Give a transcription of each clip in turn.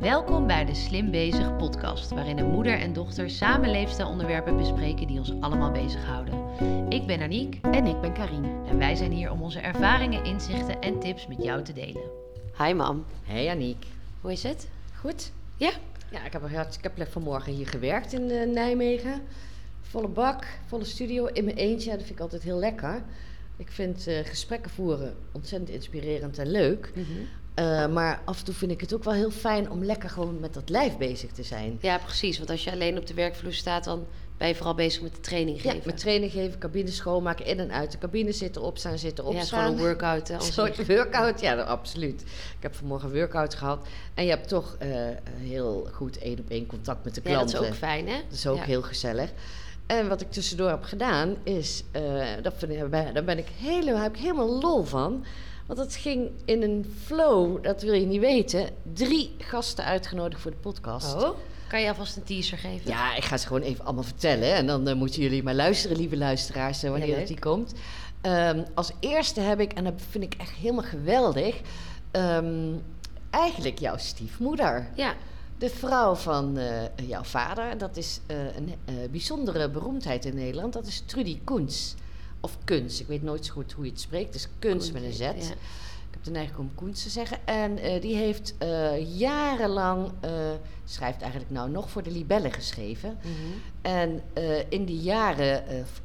Welkom bij de Slim Bezig podcast, waarin een moeder en dochter samen leefstijlonderwerpen bespreken die ons allemaal bezighouden. Ik ben Aniek En ik ben Karine. en wij zijn hier om onze ervaringen, inzichten en tips met jou te delen. Hi mam. Hey Aniek. Hoe is het? Goed? Ja? Ja, ik heb, ik heb vanmorgen hier gewerkt in eh, Nijmegen. Volle bak, volle studio, in mijn eentje. Dat vind ik altijd heel lekker. Ik vind eh, gesprekken voeren ontzettend inspirerend en leuk. Eh, maar af en toe vind ik het ook wel heel fijn om lekker gewoon met dat lijf bezig te zijn. Ja, precies. Want als je alleen op de werkvloer staat, dan ben je vooral bezig met de training Ja, geven. met training geven, cabine schoonmaken, in en uit de cabine zitten, opstaan, zitten, ja, het is opstaan. gewoon een workout. hè, Een soort workout, ja, nou, absoluut. Ik heb vanmorgen een workout gehad. En je hebt toch eh, heel goed één op één contact met de Ja, dat klanten. is ook fijn, hè? Dat is ook Ja. heel gezellig. En wat ik tussendoor heb gedaan, is, eh, dat vind ik, daar ben ik helemaal, heb ik helemaal lol van. Want het ging in een flow, dat wil je niet weten. Drie gasten uitgenodigd voor de podcast. Oh, kan je alvast een teaser geven? Ja, ik ga ze gewoon even allemaal vertellen. En dan eh, moeten jullie maar luisteren, lieve luisteraars, eh, wanneer Ja, dat die komt. Ehm, als eerste heb ik, en dat vind ik echt helemaal geweldig, ehm, eigenlijk jouw stiefmoeder. Ja. De vrouw van eh, jouw vader, dat is een bijzondere beroemdheid in Nederland. Dat is Trudy Koens. Of Kuns, ik weet nooit zo goed hoe je het spreekt. Het is Kuns met een Z. Ja. Ik heb de neiging om Koens te zeggen. En eh, die heeft eh, jarenlang, eh, schrijft eigenlijk nou nog voor de Libellen geschreven. Mhm. En in die jaren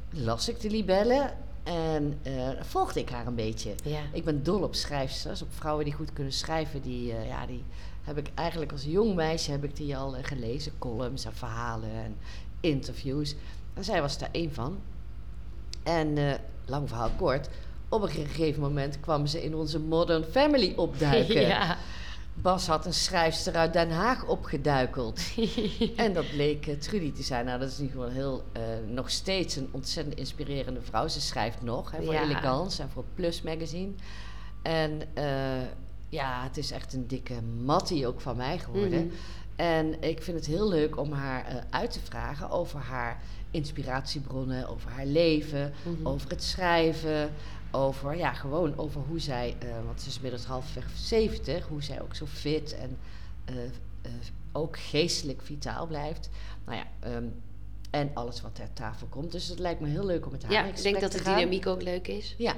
las ik de Libellen en volgde ik haar een beetje. Ja. Ik ben dol op schrijfsters, op vrouwen die goed kunnen schrijven. Die, ja, die heb ik eigenlijk als jong meisje heb ik die al gelezen. Columns en verhalen en interviews. En zij was daar één van. En eh, lang verhaal kort. Op een gegeven moment kwam ze in onze Modern Family opduiken. ja. Bas had een schrijfster uit Den Haag opgeduikeld. en dat bleek eh, Trudy te zijn. Nou, dat is in ieder geval heel, eh, nog steeds een ontzettend inspirerende vrouw. Ze schrijft nog hè, voor Ja. Elegance en voor Plus Magazine. En ja, het is echt een dikke mattie ook van mij geworden. Mhm. En ik vind het heel leuk om haar uit te vragen over haar inspiratiebronnen, over haar leven, Mhm. over het schrijven, over, ja, gewoon over hoe zij, eh, want ze is inmiddels halfweg 70, hoe zij ook zo fit en eh, eh, ook geestelijk vitaal blijft. Nou ja, ehm, en alles wat ter tafel komt. Dus het lijkt me heel leuk om met haar ja, in ik denk dat te de gaan. dynamiek ook leuk is. Ja.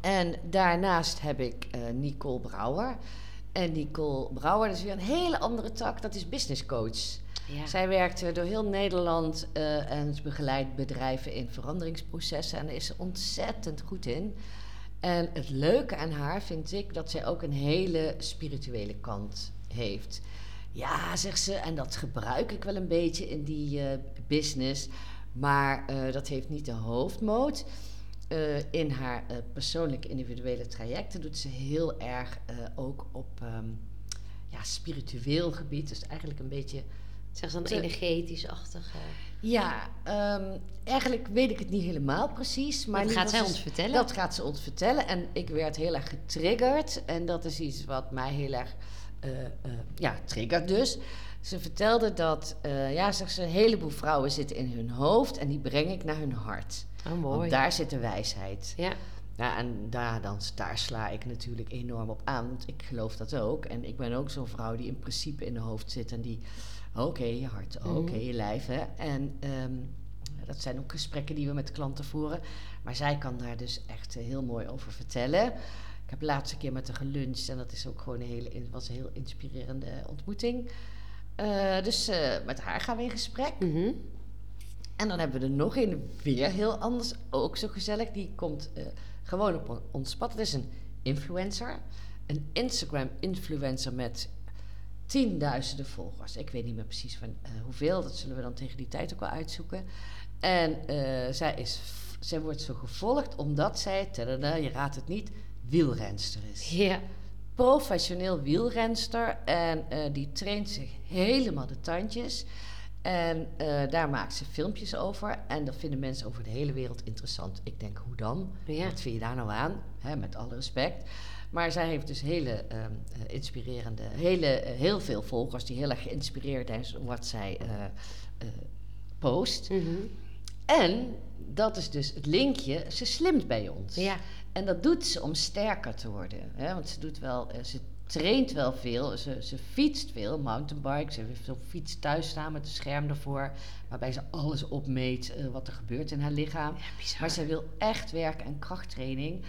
En daarnaast heb ik Nicole Brouwer. En Nicole Brouwer, dat is weer een hele andere tak, dat is business coach. Zij werkt door heel Nederland eh, en begeleidt bedrijven in veranderingsprocessen en is ze ontzettend goed in. En het leuke aan haar vind ik dat zij ook een hele spirituele kant heeft. Ja, zegt ze, en dat gebruik ik wel een beetje in die eh, business, maar eh, dat heeft niet de hoofdmoot. In haar persoonlijke individuele trajecten doet ze heel erg ook op ehm, ja, spiritueel gebied. Dus eigenlijk een beetje Zeg dan Te- energetisch-achtig. eh. ja, ehm, eigenlijk weet ik het niet helemaal precies. Maar dat gaat zij geval ons ze- vertellen. Dat gaat ze ons vertellen. En ik werd heel erg getriggerd. En dat is iets wat mij heel erg, eh, eh, ja, triggert dus. Ze vertelde dat, eh, ja, zegt ze, een heleboel vrouwen zitten in hun hoofd en die breng ik naar hun hart. Oh, mooi. Want daar zit de wijsheid. Ja. Ja, en daar, dan, daar sla ik natuurlijk enorm op aan, want ik geloof dat ook. En ik ben ook zo'n vrouw die in principe in de hoofd zit en die, oké, je hart, oké, Mhm. je lijf. Hè? En ehm, dat zijn ook gesprekken die we met klanten voeren. Maar zij kan daar dus echt eh, heel mooi over vertellen. Ik heb de laatste keer met haar geluncht en dat is ook gewoon een hele, was een heel inspirerende ontmoeting. Eh, dus eh, met haar gaan we in gesprek. Mhm. En dan hebben we er nog een, weer heel anders, ook zo gezellig. Die komt eh, gewoon op on- ons pad. Het is een influencer. Een Instagram-influencer met tienduizenden volgers. Ik weet niet meer precies van eh, hoeveel. Dat zullen we dan tegen die tijd ook wel uitzoeken. En eh, zij, is, zij wordt zo gevolgd omdat zij, tadada, je raadt het niet, wielrenster is Ja. professioneel wielrenster en eh, die traint zich helemaal de tandjes. En daar maakt ze filmpjes over. En dat vinden mensen over de hele wereld interessant. Ik denk, hoe dan? Ja. Wat vind je daar nou aan? Hè, met alle respect. Maar zij heeft dus hele ehm, eh, inspirerende, hele, eh, heel veel volgers die heel erg geïnspireerd zijn door wat zij eh, post. Mhm. En dat is dus het linkje, ze slimt bij ons. Ja. En dat doet ze om sterker te worden. Hè? Want ze doet wel, ze traint wel veel. Ze, ze fietst veel, mountainbike. Ze heeft zo'n fiets thuis staan met een scherm ervoor. Waarbij ze alles opmeet wat er gebeurt in haar lichaam. bizar. Maar zij wil echt werk en krachttraining.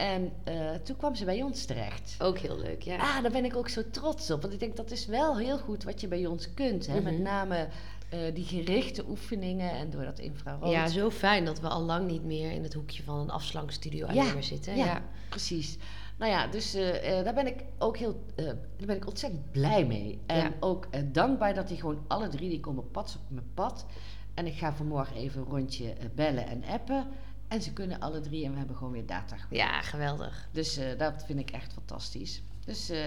En eh, toen kwam ze bij ons terecht. Ook heel leuk, ja. Ah, daar ben ik ook zo trots op. Want ik denk dat is wel heel goed wat je bij ons kunt. Hè? Met Mhm. name eh, die gerichte oefeningen en door dat infrarood. Ja, zo fijn dat we al lang niet meer in het hoekje van een afslankstudio alleen Ja, maar zitten. ja, Ja. precies. Nou ja, dus eh, daar ben ik ook heel, daar ben ik ontzettend blij mee. En Ja. ook dankbaar dat die gewoon alle drie, die komen pad op mijn pad. En ik ga vanmorgen even een rondje bellen en appen. En ze kunnen alle drie en we hebben gewoon weer data. ja, geweldig. Dus eh, dat vind ik echt fantastisch. Dus eh,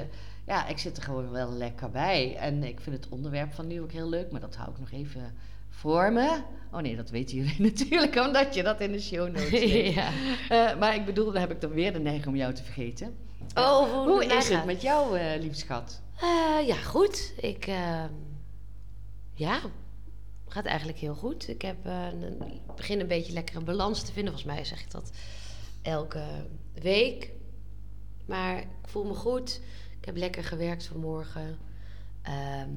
ja, ik zit er gewoon wel lekker bij. En ik vind het onderwerp van nu ook heel leuk, maar dat hou ik nog even voor me. Oh nee, dat weten jullie natuurlijk, omdat je dat in de show notes leest. ja. Eh, maar ik bedoel, dan heb ik dan weer de neiging om jou te vergeten. Oh, hoe, Hoe is het met jou, lief schat? Eh, ja, goed. Ik, ehm, ja, gaat eigenlijk heel goed. Ik heb eh, een, begin een beetje lekker een balans te vinden. Volgens mij zeg ik dat elke week. Maar ik voel me goed. Ik heb lekker gewerkt vanmorgen. Ehm,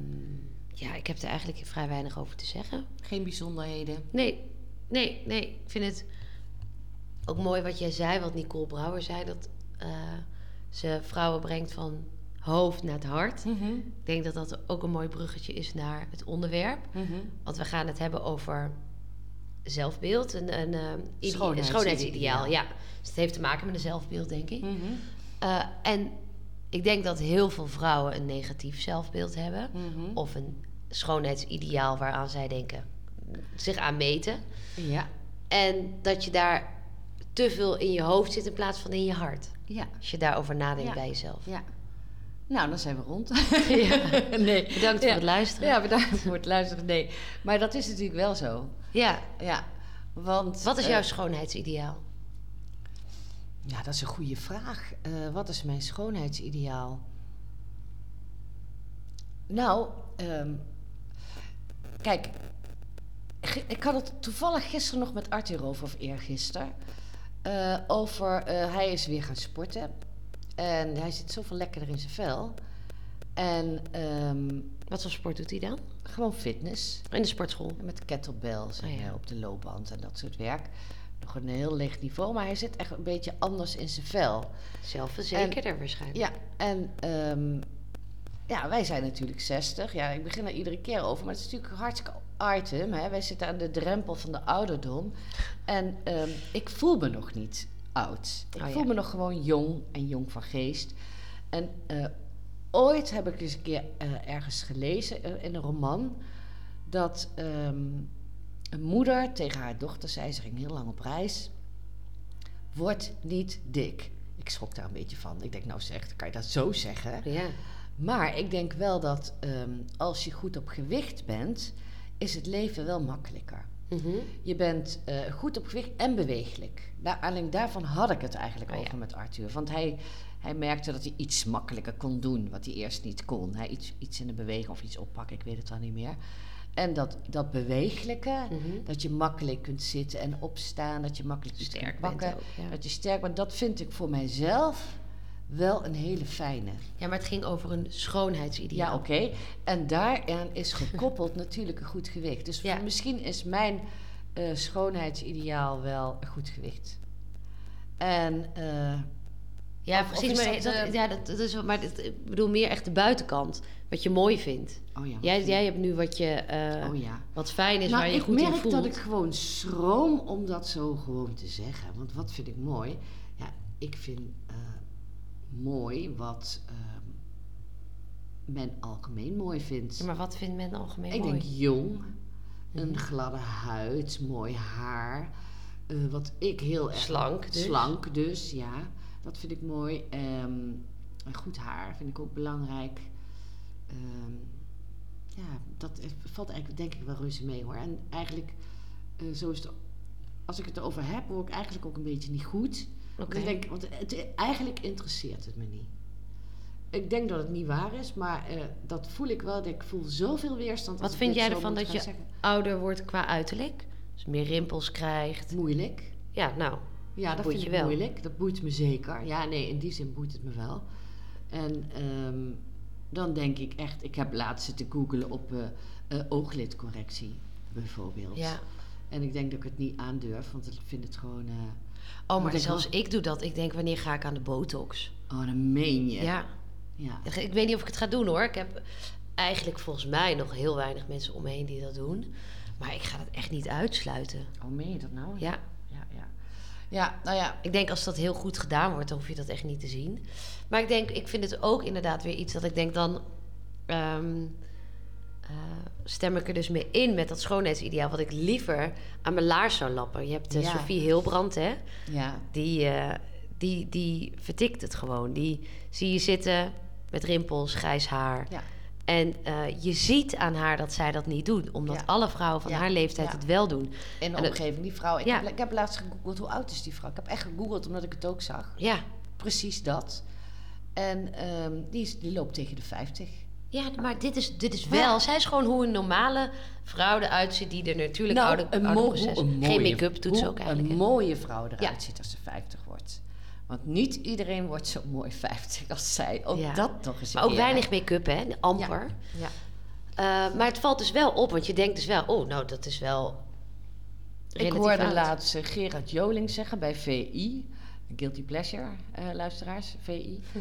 ja, ik heb er eigenlijk vrij weinig over te zeggen. Geen bijzonderheden. Nee, nee, nee. Ik vind het ook mooi wat jij zei, wat Nicole Brouwer zei, dat eh, ze vrouwen brengt van hoofd naar het hart. Ik denk dat dat ook een mooi bruggetje is naar het onderwerp. Want we gaan het hebben over zelfbeeld, een, een, eh, ide- Schoonheidsideaal. Ja. Dus het heeft te maken met een zelfbeeld, denk ik. Eh, en ik denk dat heel veel vrouwen een negatief zelfbeeld hebben. Of een schoonheidsideaal waaraan zij denken zich aan meten. Ja, En dat je daar te veel in je hoofd zit in plaats van in je hart. ja, Als je daarover nadenkt Ja. bij jezelf. ja. Nou, dan zijn we rond. Ja. nee. Bedankt Ja. voor het luisteren. Ja, bedankt voor het luisteren. Nee, maar dat is natuurlijk wel zo. Ja. Ja, want... Wat is eh, jouw schoonheidsideaal? Ja, dat is een goede vraag. Eh, wat is mijn schoonheidsideaal? Nou, ehm, kijk, ik had het toevallig gisteren nog met Arthur over, of eergisteren. eh over, hij is weer gaan sporten. En hij zit zoveel lekkerder in zijn vel. En ehm, Wat voor sport doet hij dan? gewoon fitness. In de sportschool. Met kettlebells en Oh ja. eh, op de loopband en dat soort werk. Nog een heel licht niveau, maar hij zit echt een beetje anders in zijn vel. Zelfverzekerder waarschijnlijk. Ja, en ehm, ja, wij zijn natuurlijk 60. Ja, ik begin er iedere keer over, maar het is natuurlijk een hartstikke item. Hè? Wij zitten aan de drempel van de ouderdom. En ehm, ik voel me nog niet oud. Ik Oh ja. voel me nog gewoon jong en jong van geest. En eh, ooit heb ik eens een keer eh, ergens gelezen eh, in een roman dat ehm, een moeder tegen haar dochter zei: ze ging heel lang op reis. Word niet dik. Ik schrok daar een beetje van. Ik denk, nou zeg, kan je dat zo zeggen? Ja. Maar ik denk wel dat ehm, als je goed op gewicht bent, is het leven wel makkelijker. Je bent eh, goed op gewicht en bewegelijk. Daar, alleen daarvan had ik het eigenlijk Oh ja. over met Arthur. Want hij, hij merkte dat hij iets makkelijker kon doen, wat hij eerst niet kon. Hij iets, iets in de beweging of iets oppakken, ik weet het dan niet meer. En dat, dat bewegelijke, Mhm. dat je makkelijk kunt zitten en opstaan, dat je makkelijk iets Sterk kunt bent pakken. ook, ja. Dat je sterk bent, dat vind ik voor mijzelf wel een hele fijne. ja, maar het ging over een schoonheidsideaal. Ja, oké. En daaraan is gekoppeld natuurlijk een goed gewicht. Dus Ja. misschien is mijn eh, schoonheidsideaal wel een goed gewicht. En eh, Ja, Of- precies. maar dat, dat, ja, dat, dat is, maar dat, ik bedoel meer echt de buitenkant. Wat je mooi vindt. oh ja, Jij, jij hebt nu wat, je, eh, oh ja. wat fijn is, Nou, waar je ik goed in merk voelt. dat ik gewoon schroom om dat zo gewoon te zeggen. Want wat vind ik mooi? Ja, ik vind mooi wat ehm, men algemeen mooi vindt. Ja, maar wat vindt men algemeen Ik mooi? denk jong, een gladde huid, mooi haar. eh, wat ik heel erg... Slank dus. Slank dus, ja. Dat vind ik mooi. Ehm, een goed haar vind ik ook belangrijk. Ehm, ja, dat is- valt eigenlijk denk ik wel reuze mee hoor. En eigenlijk, eh, zo is het... Als ik het erover heb, word ik eigenlijk ook een beetje niet goed. Ik denk, want het, eigenlijk interesseert het me niet. Ik denk dat het niet waar is, maar eh, dat voel ik wel. Ik voel zoveel weerstand. Wat vind jij ervan dat je zeggen. ouder wordt qua uiterlijk? Dus meer rimpels krijgt. Moeilijk. Ja, nou. Ja, dat boeit vind je ik wel. moeilijk. Dat boeit me zeker. Ja, nee, in die zin boeit het me wel. En ehm, dan denk ik echt, ik heb laatst zitten googelen op eh, eh, ooglidcorrectie bijvoorbeeld. Ja. En ik denk dat ik het niet aandurf, want ik vind het gewoon. Oh, maar zelfs wel- ik doe dat. Ik denk, wanneer ga ik aan de botox? oh, dan meen je. Ja. Ja. Ik weet niet of ik het ga doen hoor. Ik heb eigenlijk volgens mij nog heel weinig mensen om me heen die dat doen. Maar ik ga het echt niet uitsluiten. Oh, meen je dat nou? Ja, Ja, ja. Ja, nou ja. ik denk als dat heel goed gedaan wordt, dan hoef je dat echt niet te zien. Maar ik denk, ik vind het ook inderdaad weer iets dat ik denk dan. ehm, eh, stem ik er dus mee in met dat schoonheidsideaal. Wat ik liever aan mijn laars zou lappen. Je hebt eh, Ja. Sophie Hilbrand, hè? Ja. Die, eh, die, die vertikt het gewoon. Die zie je zitten met rimpels, grijs haar. Ja. En je ziet aan haar dat zij dat niet doet. Omdat Ja. alle vrouwen van Ja. haar leeftijd Ja. het wel doen. In de En het- omgeving, die vrouw. Ik, heb, ik heb laatst gegoogeld, hoe oud is die vrouw? Ik heb echt gegoogeld omdat ik het ook zag. Ja, Precies dat. En ehm, die, is, die loopt tegen de 50. Ja maar dit is, dit is wel... Zij is gewoon hoe een normale vrouw eruit ziet... die er natuurlijk oude, Nou, een, oude mo- proces- een Geen make-up doet ze ook eigenlijk. Een mooie vrouw eruit Ja. ziet als ze 50 wordt. Want niet iedereen wordt zo mooi 50 als zij. Ook Ja. dat toch eens een Maar ook weinig make-up, hè? Amper. Ja. Eh, maar het valt dus wel op, want je denkt dus wel... Oh, nou, dat is wel... Ik hoorde oud. laatst eh, Gerard Joling zeggen bij VI, Guilty Pleasure eh, luisteraars, VI. Hm.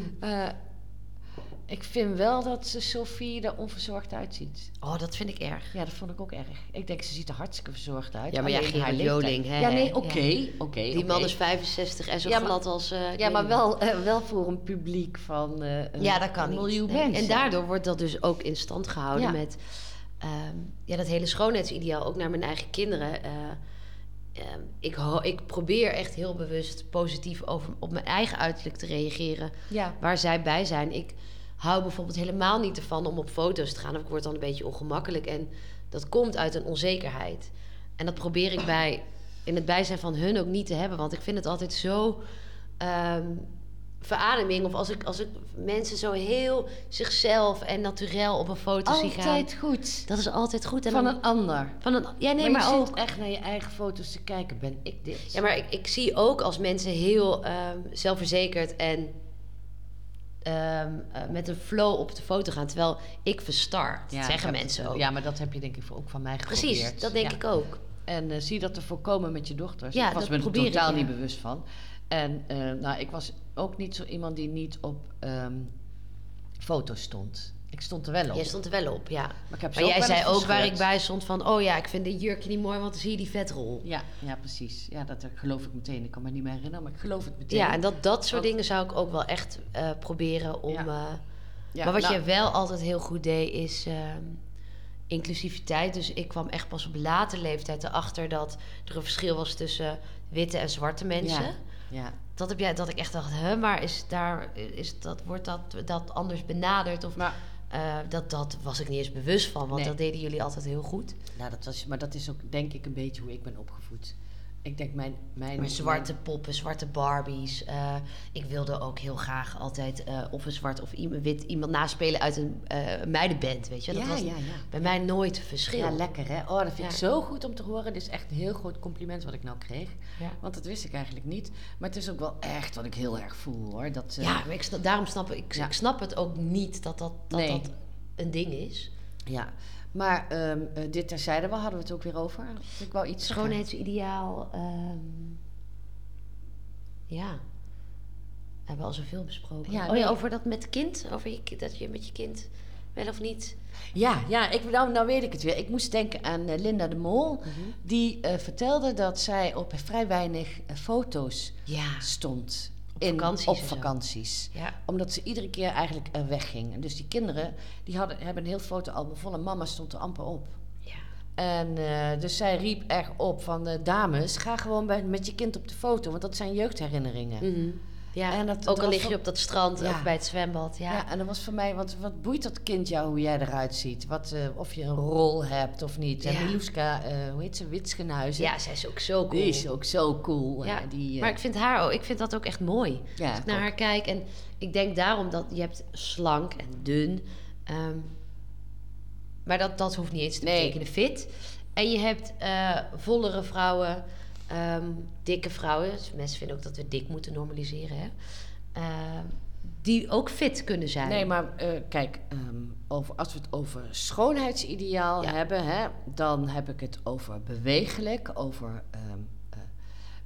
Ik vind wel dat ze Sophie er onverzorgd uitziet. Oh, dat vind ik erg. Ja, dat vond ik ook erg. Ik denk, ze ziet er hartstikke verzorgd uit. Ja, maar ja, Alleen Gerard haar Joling, hè, Ja, nee, oké, oké. Die man is 65 en zo Ja, glad als... eh, Ja, maar wel, eh, wel voor een publiek van eh, een, Ja, dat kan miljoen mensen. En daardoor wordt dat dus ook in stand gehouden met ehm, ja, dat hele schoonheidsideaal, ook naar mijn eigen kinderen. Eh, ehm, ik, ik probeer echt heel bewust positief over, op mijn eigen uiterlijk te reageren, Ja, waar zij bij zijn. Ik hou bijvoorbeeld helemaal niet ervan om op foto's te gaan, of ik word dan een beetje ongemakkelijk. En dat komt uit een onzekerheid. En dat probeer ik bij, in het bijzijn van hun ook niet te hebben, want ik vind het altijd zo. ehm, verademing. Of als ik, als ik mensen zo heel zichzelf en naturel op een foto zie gaan. altijd goed. Dat is altijd goed. En Van dan- een ander. van een, ja, nee, maar, maar, je ook. zit echt naar je eigen foto's te kijken. Ben ik dit? Ja, maar ik, ik zie ook als mensen heel ehm, zelfverzekerd en ehm, eh, met een flow op de foto gaan, terwijl ik verstar. Ja, zeggen mensen ook. Ja, maar dat heb je denk ik ook van mij geprobeerd. Precies, dat denk Ja. ik ook. En eh, zie dat te voorkomen met je dochters. Ja, ik was me er ik, totaal niet bewust van. En eh, nou, ik was ook niet zo iemand die niet op ehm, foto's stond. Ik stond er wel op. Jij stond er wel op, ja. maar ik heb ze Maar jij zei ook waar ik bij stond van... oh ja, ik vind dit jurkje niet mooi, want dan zie je die vetrol. Ja, ja, precies. Ja, dat geloof ik meteen. Ik kan me niet meer herinneren, maar ik geloof het meteen. Ja, en dat, dat soort dingen zou ik ook wel echt eh, proberen om... Ja. eh, Ja, maar wat nou, je wel altijd heel goed deed, is ehm, inclusiviteit. Dus ik kwam echt pas op late leeftijd erachter dat er een verschil was tussen witte en zwarte mensen. Ja. Ja, Dat heb jij, dat ik echt dacht, hè, maar is daar, is dat, wordt dat, dat anders benaderd? Of maar, eh, dat, dat was ik niet eens bewust van, want Nee. dat deden jullie altijd heel goed. nou, dat was, maar dat is ook denk ik een beetje hoe ik ben opgevoed. Ik denk mijn... mijn Maar zwarte poppen, zwarte Barbies. eh, ik wilde ook heel graag altijd eh, of een zwart of iemand, wit iemand naspelen uit een eh, meidenband, weet je. Dat ja, was ja, ja. bij mij nooit verschil. Ja, lekker hè. Oh, dat vind ik zo goed om te horen. Dit is echt een heel groot compliment wat ik nou kreeg. Ja. Want dat wist ik eigenlijk niet. Maar het is ook wel echt wat ik heel erg voel hoor. Dat, Ja, maar ik, snap- daarom snap ik, Ja. ik snap het ook niet dat dat, dat, Nee. dat een ding is. ja. Maar eh, dit terzijde, waar hadden we het ook weer over? Ik wou iets. Schoonheidsideaal. ehm, ja. We hebben al zoveel besproken. Ja, oh nee. ja, over dat met kind. Over je, dat je met je kind wel of niet. Ja, ja ik, nou, nou weet ik het weer. Ik moest denken aan eh, Linda de Mol. Die eh, vertelde dat zij op vrij weinig foto's Ja. stond. Op in, vakanties Op vakanties. Ja. Omdat ze iedere keer eigenlijk eh, wegging. En dus die kinderen die hadden, hebben een heel fotoalbum vol. En mama stond er amper op. Ja. En eh, dus zij riep echt op van... eh, dames, ga gewoon bij, met je kind op de foto. Want dat zijn jeugdherinneringen. Mhm. Ja, En dat- ook al lig je op dat strand Ja. of bij het zwembad. Ja. Ja. en dat was voor mij... Want wat boeit dat kind jou hoe jij eruit ziet? Wat, eh, of je een rol hebt of niet. En Ja. Miluska, eh, hoe heet ze? Witschenhuizen. ja, zij is ook zo cool. Die is ook zo cool. Ja, die, eh, Maar ik vind haar ook, ik vind dat ook echt mooi. ja, Als ik naar ook. haar kijk en ik denk daarom dat je hebt slank en dun. ehm, maar dat, dat hoeft niet eens te Nee. betekenen fit. En je hebt vollere vrouwen, ehm, dikke vrouwen. Dus mensen vinden ook dat we dik moeten normaliseren. Hè? Ehm, die ook fit kunnen zijn. Nee, maar eh, kijk, ehm, over, als we het over schoonheidsideaal Ja. hebben, hè, dan heb ik het over bewegelijk, over, eh,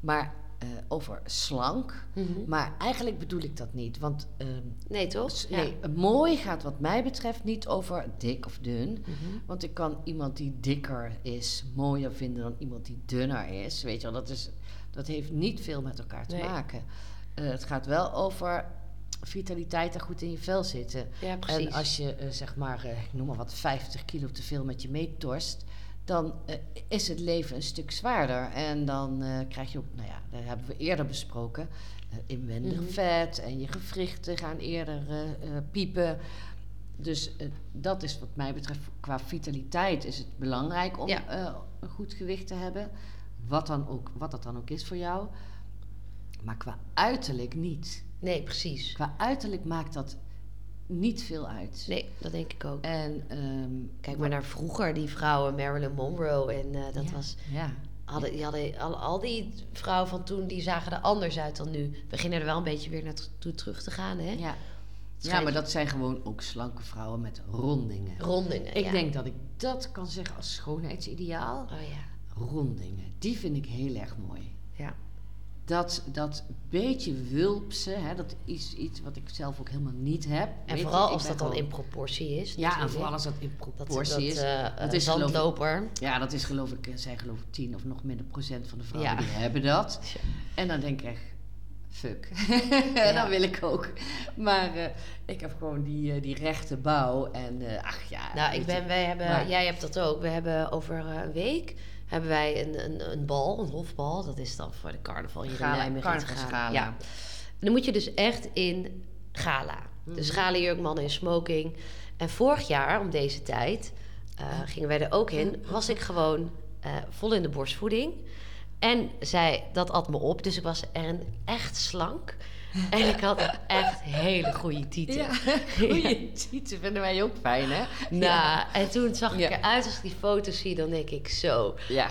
maar, eh, over slank. Mhm. Maar eigenlijk bedoel ik dat niet, want ehm, Nee, toch? Ja. nee, mooi gaat wat mij betreft niet over dik of dun. Mhm. Want ik kan iemand die dikker is mooier vinden dan iemand die dunner is. Weet je wel, dat, is, dat heeft niet veel met elkaar te Nee. maken. Eh, het gaat wel over vitaliteit en goed in je vel zitten. Ja, precies. En als je, eh, zeg maar, ik noem maar wat, 50 kilo te veel met je meetorst... dan eh, is het leven een stuk zwaarder. En dan eh, krijg je ook, nou ja, dat hebben we eerder besproken... eh, inwendig Mhm. vet en je gewrichten gaan eerder piepen... Dus dat is wat mij betreft, qua vitaliteit is het belangrijk om Ja. een goed gewicht te hebben. Wat, dan ook, wat dat dan ook is voor jou. Maar qua uiterlijk niet. Nee, precies. Qua uiterlijk maakt dat niet veel uit. Nee, dat denk ik ook. En, ehm, Kijk maar naar vroeger, die vrouwen, Marilyn Monroe. En eh, dat ja, was. Ja. Hadden, die hadden, al, al die vrouwen van toen, die zagen er anders uit dan nu. We beginnen er wel een beetje weer naartoe terug te gaan, hè? Ja. ja, maar dat zijn gewoon ook slanke vrouwen met rondingen. Rondingen. Ik ja. denk dat ik dat kan zeggen als schoonheidsideaal. Oh ja. Rondingen, die vind ik heel erg mooi. Ja. Dat, dat beetje wulpse, hè, dat is iets wat ik zelf ook helemaal niet heb. En Weet vooral als dat dan in proportie is. Ja, en vooral als dat in proportie dat, is. eh, Dat is geloof zandloper. Ja, dat is geloof ik, eh, zijn geloof ik 10 of nog minder procent van de vrouwen Ja. die hebben dat. En dan denk ik echt, fuck. Ja. dat wil ik ook. Maar eh, ik heb gewoon die, die rechte bouw en ach ja. Nou, ik ben, wij hebben, Maar- jij hebt dat ook. We hebben over een week hebben wij een, een, een bal, een hofbal. Dat is dan voor de carnaval hier Gala, in Nijmegen. het carnavalsgala. Ja. En dan moet je dus echt in gala. Dus Mhm. gala jurk, mannen in smoking. En vorig jaar, om deze tijd, eh, gingen wij er ook in. Was ik gewoon eh, vol in de borstvoeding. En zij, dat at me op. Dus ik was er echt slank. En ik had echt hele goede tieten. Ja, goeie tieten vinden wij ook fijn, hè? Nou, en toen zag ik eruit, als ik die foto's zie, dan denk ik zo. Ja.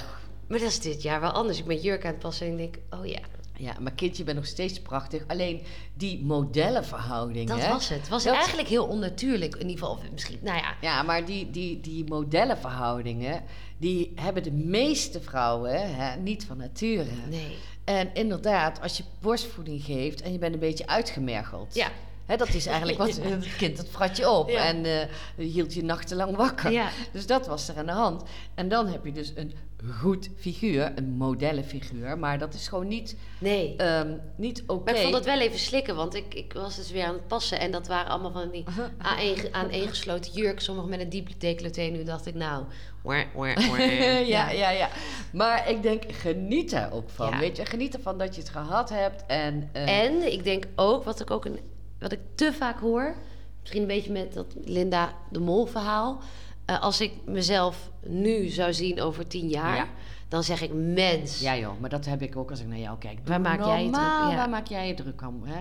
Maar dat is dit jaar wel anders. Ik ben jurk aan het passen en ik denk, oh ja, Ja, maar kindje, je bent nog steeds prachtig. Alleen die modellenverhouding, dat hè? was het. Het was Dat- eigenlijk heel onnatuurlijk. In ieder geval, of misschien, nou ja. Ja, maar die, die, die modellenverhoudingen, die hebben de meeste vrouwen hè, niet van nature. Nee. En inderdaad, als je borstvoeding geeft en je bent een beetje uitgemergeld. Ja. Hè, dat is eigenlijk wat het kind, dat vrat je op. Ja. En eh, hield je nachtenlang wakker. Ja. Dus dat was er aan de hand. En dan heb je dus een goed figuur, een modellenfiguur. Maar dat is gewoon niet, Nee. ehm, niet oké. Maar ik vond dat wel even slikken, want ik, ik was dus weer aan het passen. En dat waren allemaal van die aaneen- aaneengesloten jurken. Sommigen met een diep decolleté. Nu dacht ik, nou... Waar, waar, waar. ja, ja, ja. Maar ik denk, geniet daar ook van. Ja. Weet je, geniet ervan dat je het gehad hebt. En, eh, En ik denk ook, wat ik ook een, wat ik te vaak hoor, misschien een beetje met dat Linda de Mol verhaal. eh, als ik mezelf nu zou zien over tien jaar, Ja. dan zeg ik mens. Ja joh, maar dat heb ik ook als ik naar jou kijk. Waar maak jij je druk? Ja. Waar maak jij je druk om? Hè?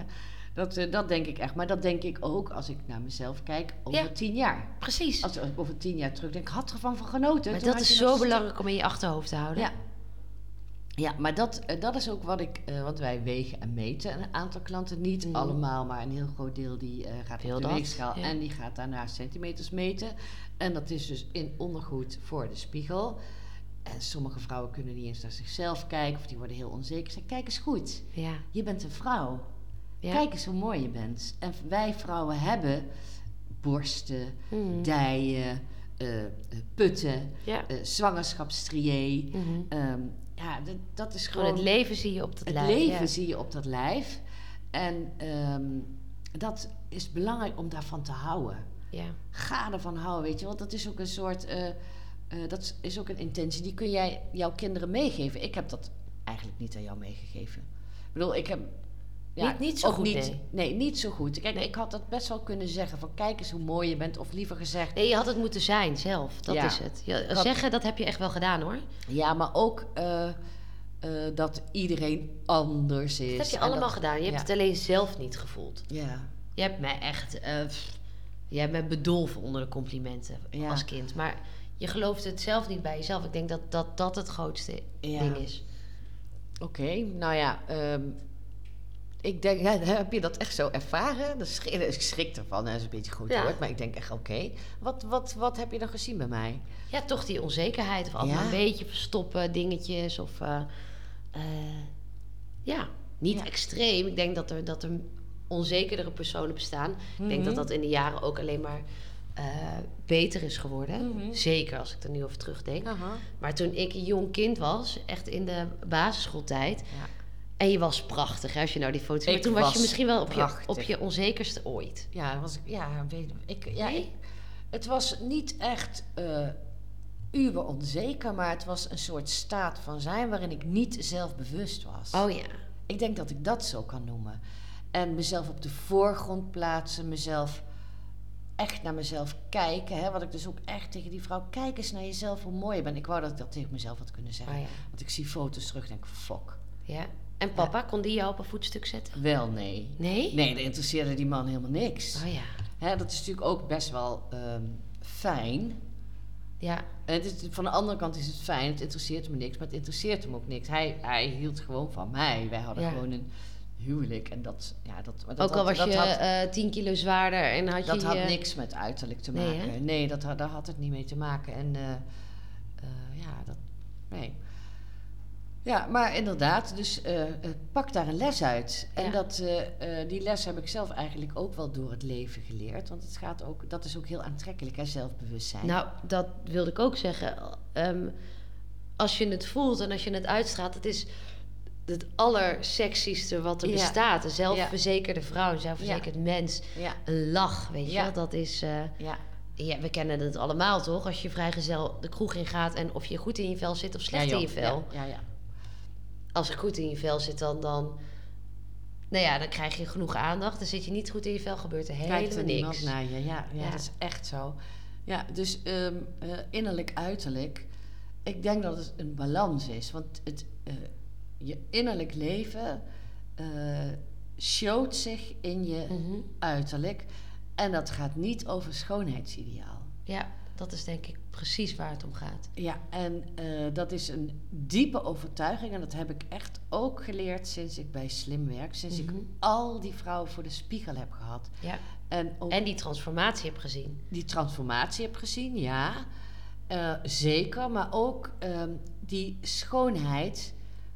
Dat, eh, dat denk ik echt. Maar dat denk ik ook als ik naar mezelf kijk over Ja. tien jaar. Precies. Als ik over tien jaar terug denk, ik had ervan van genoten. maar dat is zo belangrijk om in je achterhoofd te houden. Ja. Ja, maar dat, eh, dat is ook wat ik, eh, wat wij wegen en meten. Een aantal klanten, niet Mhm. allemaal, maar een heel groot deel die gaat Wil op de dat, weegschaal ja. en die gaat daarna centimeters meten. En dat is dus in ondergoed voor de spiegel. En sommige vrouwen kunnen niet eens naar zichzelf kijken of die worden heel onzeker. Zeg, kijk eens goed, Ja. je bent een vrouw. Ja. Kijk eens hoe mooi je bent. En wij vrouwen hebben borsten, Mhm. dijen, eh, putten, Ja. Ehm, ja, dat, is Gewoon gewoon... het leven zie je op dat het lijf. leven ja. zie je op dat lijf. En ehm, dat is belangrijk om daarvan te houden. Ja. Ga ervan houden, weet je. Want dat is ook een soort... eh, dat is ook een intentie. Die kun jij jouw kinderen meegeven. Ik heb dat eigenlijk niet aan jou meegegeven. Ik bedoel, ik heb... Niet- niet zo goed, Niet, nee. niet zo goed. Kijk, Nee. ik had dat best wel kunnen zeggen. Van kijk eens hoe mooi je bent. Of liever gezegd... Nee, je had het moeten zijn zelf. Dat Ja. is het. Ja, had- zeggen, dat heb je echt wel gedaan hoor. Ja, maar ook eh, eh, dat iedereen anders is. Dat heb je En allemaal dat- gedaan. Je hebt ja. het alleen zelf niet gevoeld. Ja. Je hebt mij echt... eh, je hebt me bedolven onder de complimenten Ja. als kind. Maar je gelooft het zelf niet bij jezelf. Ik denk dat dat, dat het grootste Ja. ding is. Oké, nou ja, ehm, Ik denk, heb je dat echt zo ervaren? Dat schrik, ik schrik ervan, dat is een beetje groot Ja. woord. Maar ik denk echt, oké. Wat, wat, wat heb je dan gezien bij mij? Ja, toch die onzekerheid. Of altijd Ja. een beetje verstoppen dingetjes. Of eh, eh, ja, niet extreem. Ik denk dat er, dat er onzekerdere personen bestaan. Ik denk dat Mhm. dat in de jaren ook alleen maar eh, beter is geworden. Mhm. Zeker als ik er nu over terugdenk. Aha. Maar toen ik een jong kind was, echt in de basisschooltijd. Ja. En je was prachtig, hè, als je nou die foto's... Maar toen was, je misschien wel op je, op je onzekerste ooit. Ja, was ik, ja, weet, ik, ja Nee? ik, het was niet echt uber onzeker, maar het was een soort staat van zijn waarin ik niet zelfbewust was. Oh ja. Ik denk dat ik dat zo kan noemen. En mezelf op de voorgrond plaatsen, mezelf echt naar mezelf kijken. Hè, wat ik dus ook echt tegen die vrouw, kijk eens naar jezelf, hoe mooi je bent. Ik wou dat ik dat tegen mezelf had kunnen zeggen. Oh ja. Want ik zie foto's terug en denk, fok. ja. En papa, kon die jou op een voetstuk zetten? Wel, nee. Nee? Nee, dat interesseerde die man helemaal niks. Oh ja. Hè, dat is natuurlijk ook best wel ehm, fijn. Ja. En het is, van de andere kant is het fijn, het interesseert me niks, maar het interesseert hem ook niks. Hij, hij hield gewoon van mij. Wij hadden Ja. gewoon een huwelijk en dat, ja, dat, dat Ook al had, was dat je had, eh 10 kilo zwaarder en had dat je... had je- niks met uiterlijk te Nee, maken. hè? Nee, dat, had- daar had het niet mee te maken. En eh, eh, ja, dat, nee. Ja, maar inderdaad, dus eh, eh, pak daar een les uit. En Ja. dat, eh, die les heb ik zelf eigenlijk ook wel door het leven geleerd. Want het gaat ook, dat is ook heel aantrekkelijk, hè, zelfbewustzijn. Nou, dat wilde ik ook zeggen. Ehm, als je het voelt en als je het uitstraalt, het is het allersexieste wat er Ja. bestaat. Een zelfverzekerde vrouw, een zelfverzekerd mens. ja, Een lach, weet je wel. Dat is... ja. ja, we kennen het allemaal, toch? Als je vrijgezel de kroeg in gaat en of je goed in je vel zit of slecht ja, in je vel. Ja, ja, ja. Als je goed in je vel zit, dan... dan nou ja, dan krijg je genoeg aandacht. Dan zit je niet goed in je vel, gebeurt er Kijkt helemaal er niemand niks. naar je. Ja, ja, Ja. dat is echt zo. Ja, dus ehm, eh, innerlijk, uiterlijk. Ik denk dat het een balans is. Want het, eh, je innerlijk leven eh showt zich in je Mhm. uiterlijk. En dat gaat niet over schoonheidsideaal. Ja, dat is denk ik precies waar het om gaat. Ja, en eh, dat is een diepe overtuiging. En dat heb ik echt ook geleerd sinds ik bij Slim werk. Sinds Mhm. ik al die vrouwen voor de spiegel heb gehad. Ja. En ook En die transformatie heb gezien. die transformatie heb gezien, ja. Eh, zeker, maar ook ehm, die schoonheid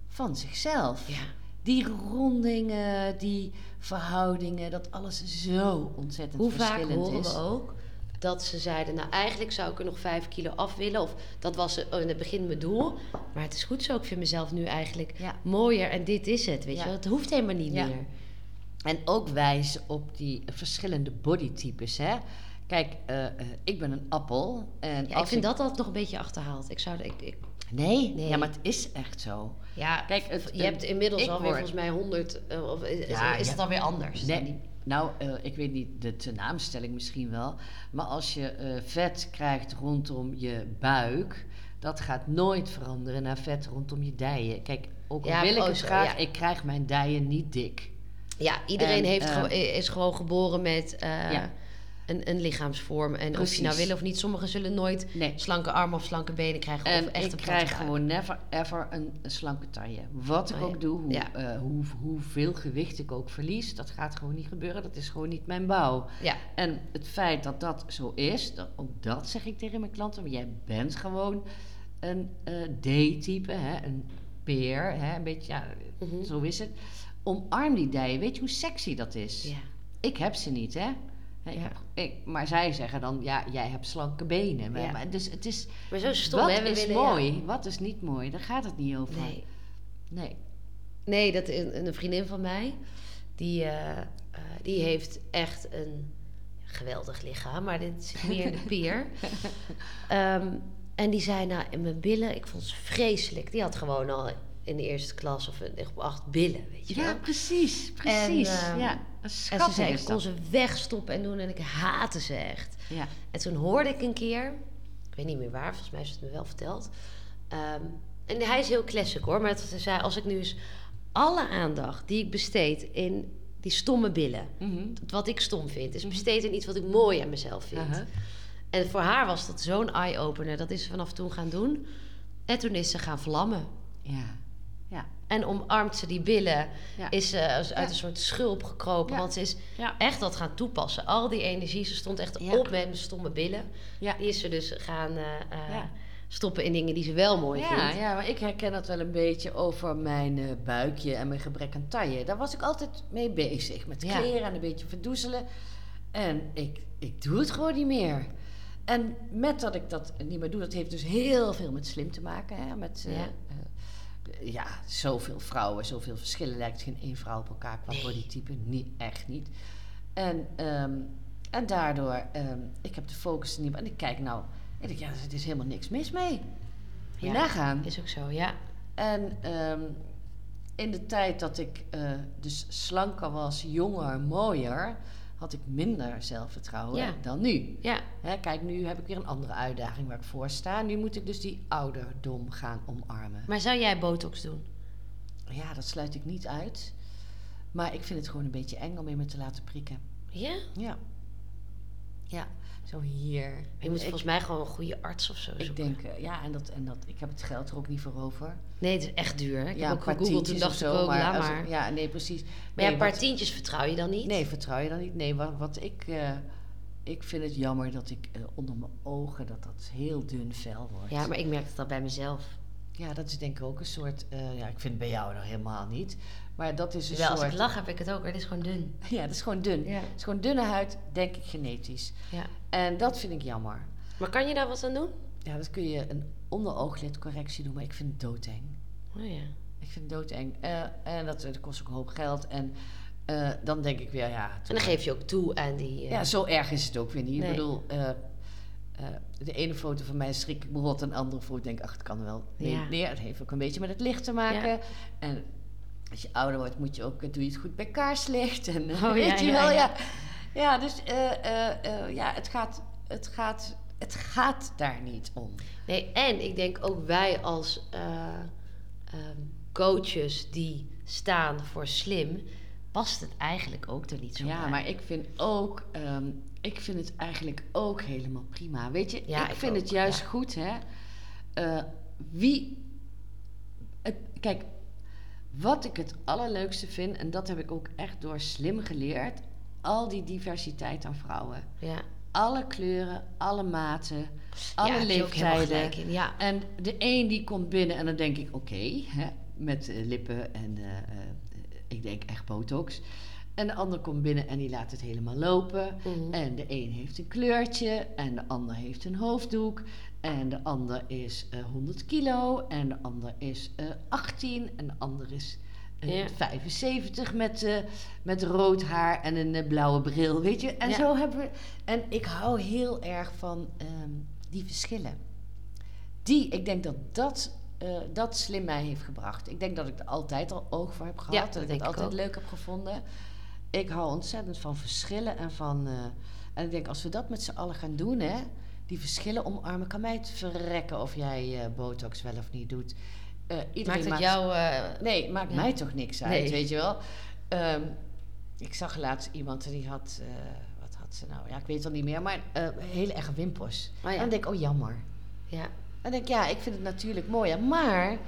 van zichzelf. Ja. Die rondingen, die verhoudingen, dat alles zo ontzettend Hoe vaak verschillend horen is. we ook dat ze zeiden... nou, eigenlijk zou ik er nog vijf kilo af willen. Of dat was eh, in het begin mijn doel. Maar het is goed zo. Ik vind mezelf nu eigenlijk Ja. mooier. En dit is het, weet Ja. je wel. Het hoeft helemaal niet Ja. meer. En ook wijzen op die verschillende bodytypes, hè. Kijk, eh, eh, ik ben een appel. En ik vind dat altijd nog een beetje achterhaald. Ik zou... Ik, ik, Nee, Nee. ja, maar het is echt zo. ja, Kijk, het- je hebt inmiddels alweer word- volgens mij honderd... eh, of is, Ja, is het alweer anders? Nee, die- nou, eh, ik weet niet de tenaamstelling misschien wel. Maar als je eh, vet krijgt rondom je buik, dat gaat nooit veranderen naar vet rondom je dijen. Kijk, ook Ja, wil ik het graag, ja. ik krijg mijn dijen niet dik. Ja, iedereen En, heeft eh, is gewoon geboren met eh, Ja. Een, een lichaamsvorm. En of je nou wil of niet, sommigen zullen nooit Nee. slanke armen of slanke benen krijgen. En of echt ik krijg gewoon never ever een, een slanke taille. Wat ik Oh ja. ook doe, hoe, Ja. eh, hoe, hoeveel gewicht ik ook verlies, dat gaat gewoon niet gebeuren. Dat is gewoon niet mijn bouw. Ja, En het feit dat dat zo is, dat, ook dat zeg ik tegen mijn klanten. Jij bent gewoon een eh, D-type, een peer, hè, een beetje, ja, Mhm. zo is het. Omarm die dijen. Weet je hoe sexy dat is? ja. Ik heb ze niet, hè? Ik Ja. heb- ik, maar zij zeggen dan, ja, jij hebt slanke benen. Maar, Ja. maar dus het is, maar zo stom, wat hè? Is willen, ja. mooi, wat is niet mooi? Daar gaat het niet over. Nee. Nee. Nee, dat een, een vriendin van mij, die, eh, eh, die heeft echt een geweldig lichaam, maar dit zit meer in de peer. Ehm, en die zei, nou, in mijn billen, ik vond ze vreselijk. Die had gewoon al in de eerste klas of op acht billen, weet je Ja, wel. precies, precies. ehm, ja, En ze zei, ik is kon ze wegstoppen en doen en ik haatte ze echt. Ja. En toen hoorde ik een keer, ik weet niet meer waar, volgens mij ze het me wel verteld. Ehm, en hij is heel classic hoor, maar ze zei, als ik nu eens alle aandacht die ik besteed in die stomme billen, Mhm. wat ik stom vind, is besteed in iets wat ik mooi aan mezelf vind. En voor haar was dat zo'n eye-opener, dat is ze vanaf toen gaan doen. En toen is ze gaan vlammen. Ja. En omarmt ze die billen. Ja. Is ze uit Ja. een soort schulp gekropen. Ja. Want ze is echt dat gaan toepassen. Al die energie. Ze stond echt op met mijn stomme billen. Die is ze dus gaan eh, eh, stoppen in dingen die ze wel mooi vindt. ja, maar ik herken dat wel een beetje over mijn eh, buikje en mijn gebrek aan taille. Daar was ik altijd mee bezig. Met kleren en een beetje verdoezelen. En ik, ik doe het gewoon niet meer. En met dat ik dat niet meer doe, dat heeft dus heel veel met slim te maken. Hè? Met, eh, Ja. zoveel vrouwen, zoveel verschillen. Lijkt geen één vrouw op elkaar qua Nee. bodytype. Niet, echt niet. En, ehm, en daardoor, ehm, ik heb de focus er niet op. En ik kijk nou, ik denk, ja, er is helemaal niks mis mee. Je Ja. nagaan. Is ook zo, ja. En ehm, in de tijd dat ik eh, dus slanker was, jonger, mooier, had ik minder zelfvertrouwen Ja. dan nu. Ja, Hè, kijk, nu heb ik weer een andere uitdaging waar ik voor sta. Nu moet ik dus die ouderdom gaan omarmen. maar zou jij botox doen? Ja, dat sluit ik niet uit. Maar ik vind het gewoon een beetje eng om in me te laten prikken. Ja? Ja. Ja, zo hier. Je moet ik, volgens mij gewoon een goede arts of zo ik zoeken. denk, eh, ja, en, dat, en dat, ik heb het geld er ook niet voor over. Nee, het is echt duur. hè? Ik ja, heb ook gegoogeld, toen dacht ik zo, ook, als- maar. Ja, nee, precies. Maar Nee, ja, een paar wat- tientjes vertrouw je dan niet? Nee, vertrouw je dan niet? Nee, wat, wat ik... eh, ik vind het jammer dat ik eh, onder mijn ogen... dat dat heel dun vel wordt. Ja, maar ik merk het al bij mezelf. Ja, dat is denk ik ook een soort... ja, ik vind het bij jou nog helemaal niet. Maar dat is een Wel, als soort... ik lach heb ik het ook. Het is gewoon dun. Ja, dat is gewoon dun. Ja. Het is gewoon dunne huid, denk ik genetisch. ja. En dat vind ik jammer. Maar kan je daar wat aan doen? Ja, dat kun je een onderooglidcorrectie doen, maar ik vind het doodeng. Oh ja. Ik vind het doodeng. Eh, en dat, dat kost ook een hoop geld. En eh, dan denk ik weer, ja... En dan geef je ook toe aan die... eh, Ja, zo erg is het ook weer niet. Nee. Ik bedoel, de ene foto van mij schrik ik me rot en de andere foto denk ik, ach, het kan wel. Nee, Ja. nee, het heeft ook een beetje met het licht te maken. Ja. En als je ouder wordt, moet je ook, doe je het goed bij kaarslicht. En, Oh, weet ja, je ja, wel, ja. Ja. Dus eh, eh, eh, ja, het gaat, het, gaat, het gaat daar niet om. Nee, en ik denk ook wij als eh, ehm, coaches die staan voor slim... past het eigenlijk ook er niet zo Ja, bij. maar ik vind ook, ehm, ik vind het eigenlijk ook helemaal prima. Weet je, Ja, ik, ik vind ook, het juist ja. goed, hè. Wie, het, kijk, wat ik het allerleukste vind, en dat heb ik ook echt door slim geleerd, al die diversiteit aan vrouwen. Ja, Alle kleuren, alle maten, alle ja, leeftijden. Ja, En de een die komt binnen en dan denk ik, oké, met eh, lippen en eh, eh, ik denk echt botox. En de ander komt binnen en die laat het helemaal lopen. Mhm. En de een heeft een kleurtje en de ander heeft een hoofddoek. En de ander is eh 100 kilo en de ander is eh 18 en de ander is Ja. 75 met, eh, met rood haar en een eh, blauwe bril, weet je. En Ja. zo hebben we... En ik hou heel erg van ehm, die verschillen. Die, ik denk dat dat, eh, dat slim mij heeft gebracht. Ik denk dat ik er altijd al oog voor heb gehad. Ja, dat dat ik het altijd ook. leuk heb gevonden. Ik hou ontzettend van verschillen en van... eh, en ik denk, als we dat met z'n allen gaan doen, hè... Die verschillen omarmen, kan mij het verrekken of jij eh, botox wel of niet doet. Iedereen maakt het jou... eh, Nee, maakt Ja. mij toch niks uit, Nee. weet je wel. Ehm, ik zag laatst iemand die had, eh, wat had ze nou? Ja, ik weet het al niet meer, maar hele erge wimpers. Oh ja. En dan denk ik, oh jammer. ja. En dan denk ik, ja, ik vind het natuurlijk mooi, maar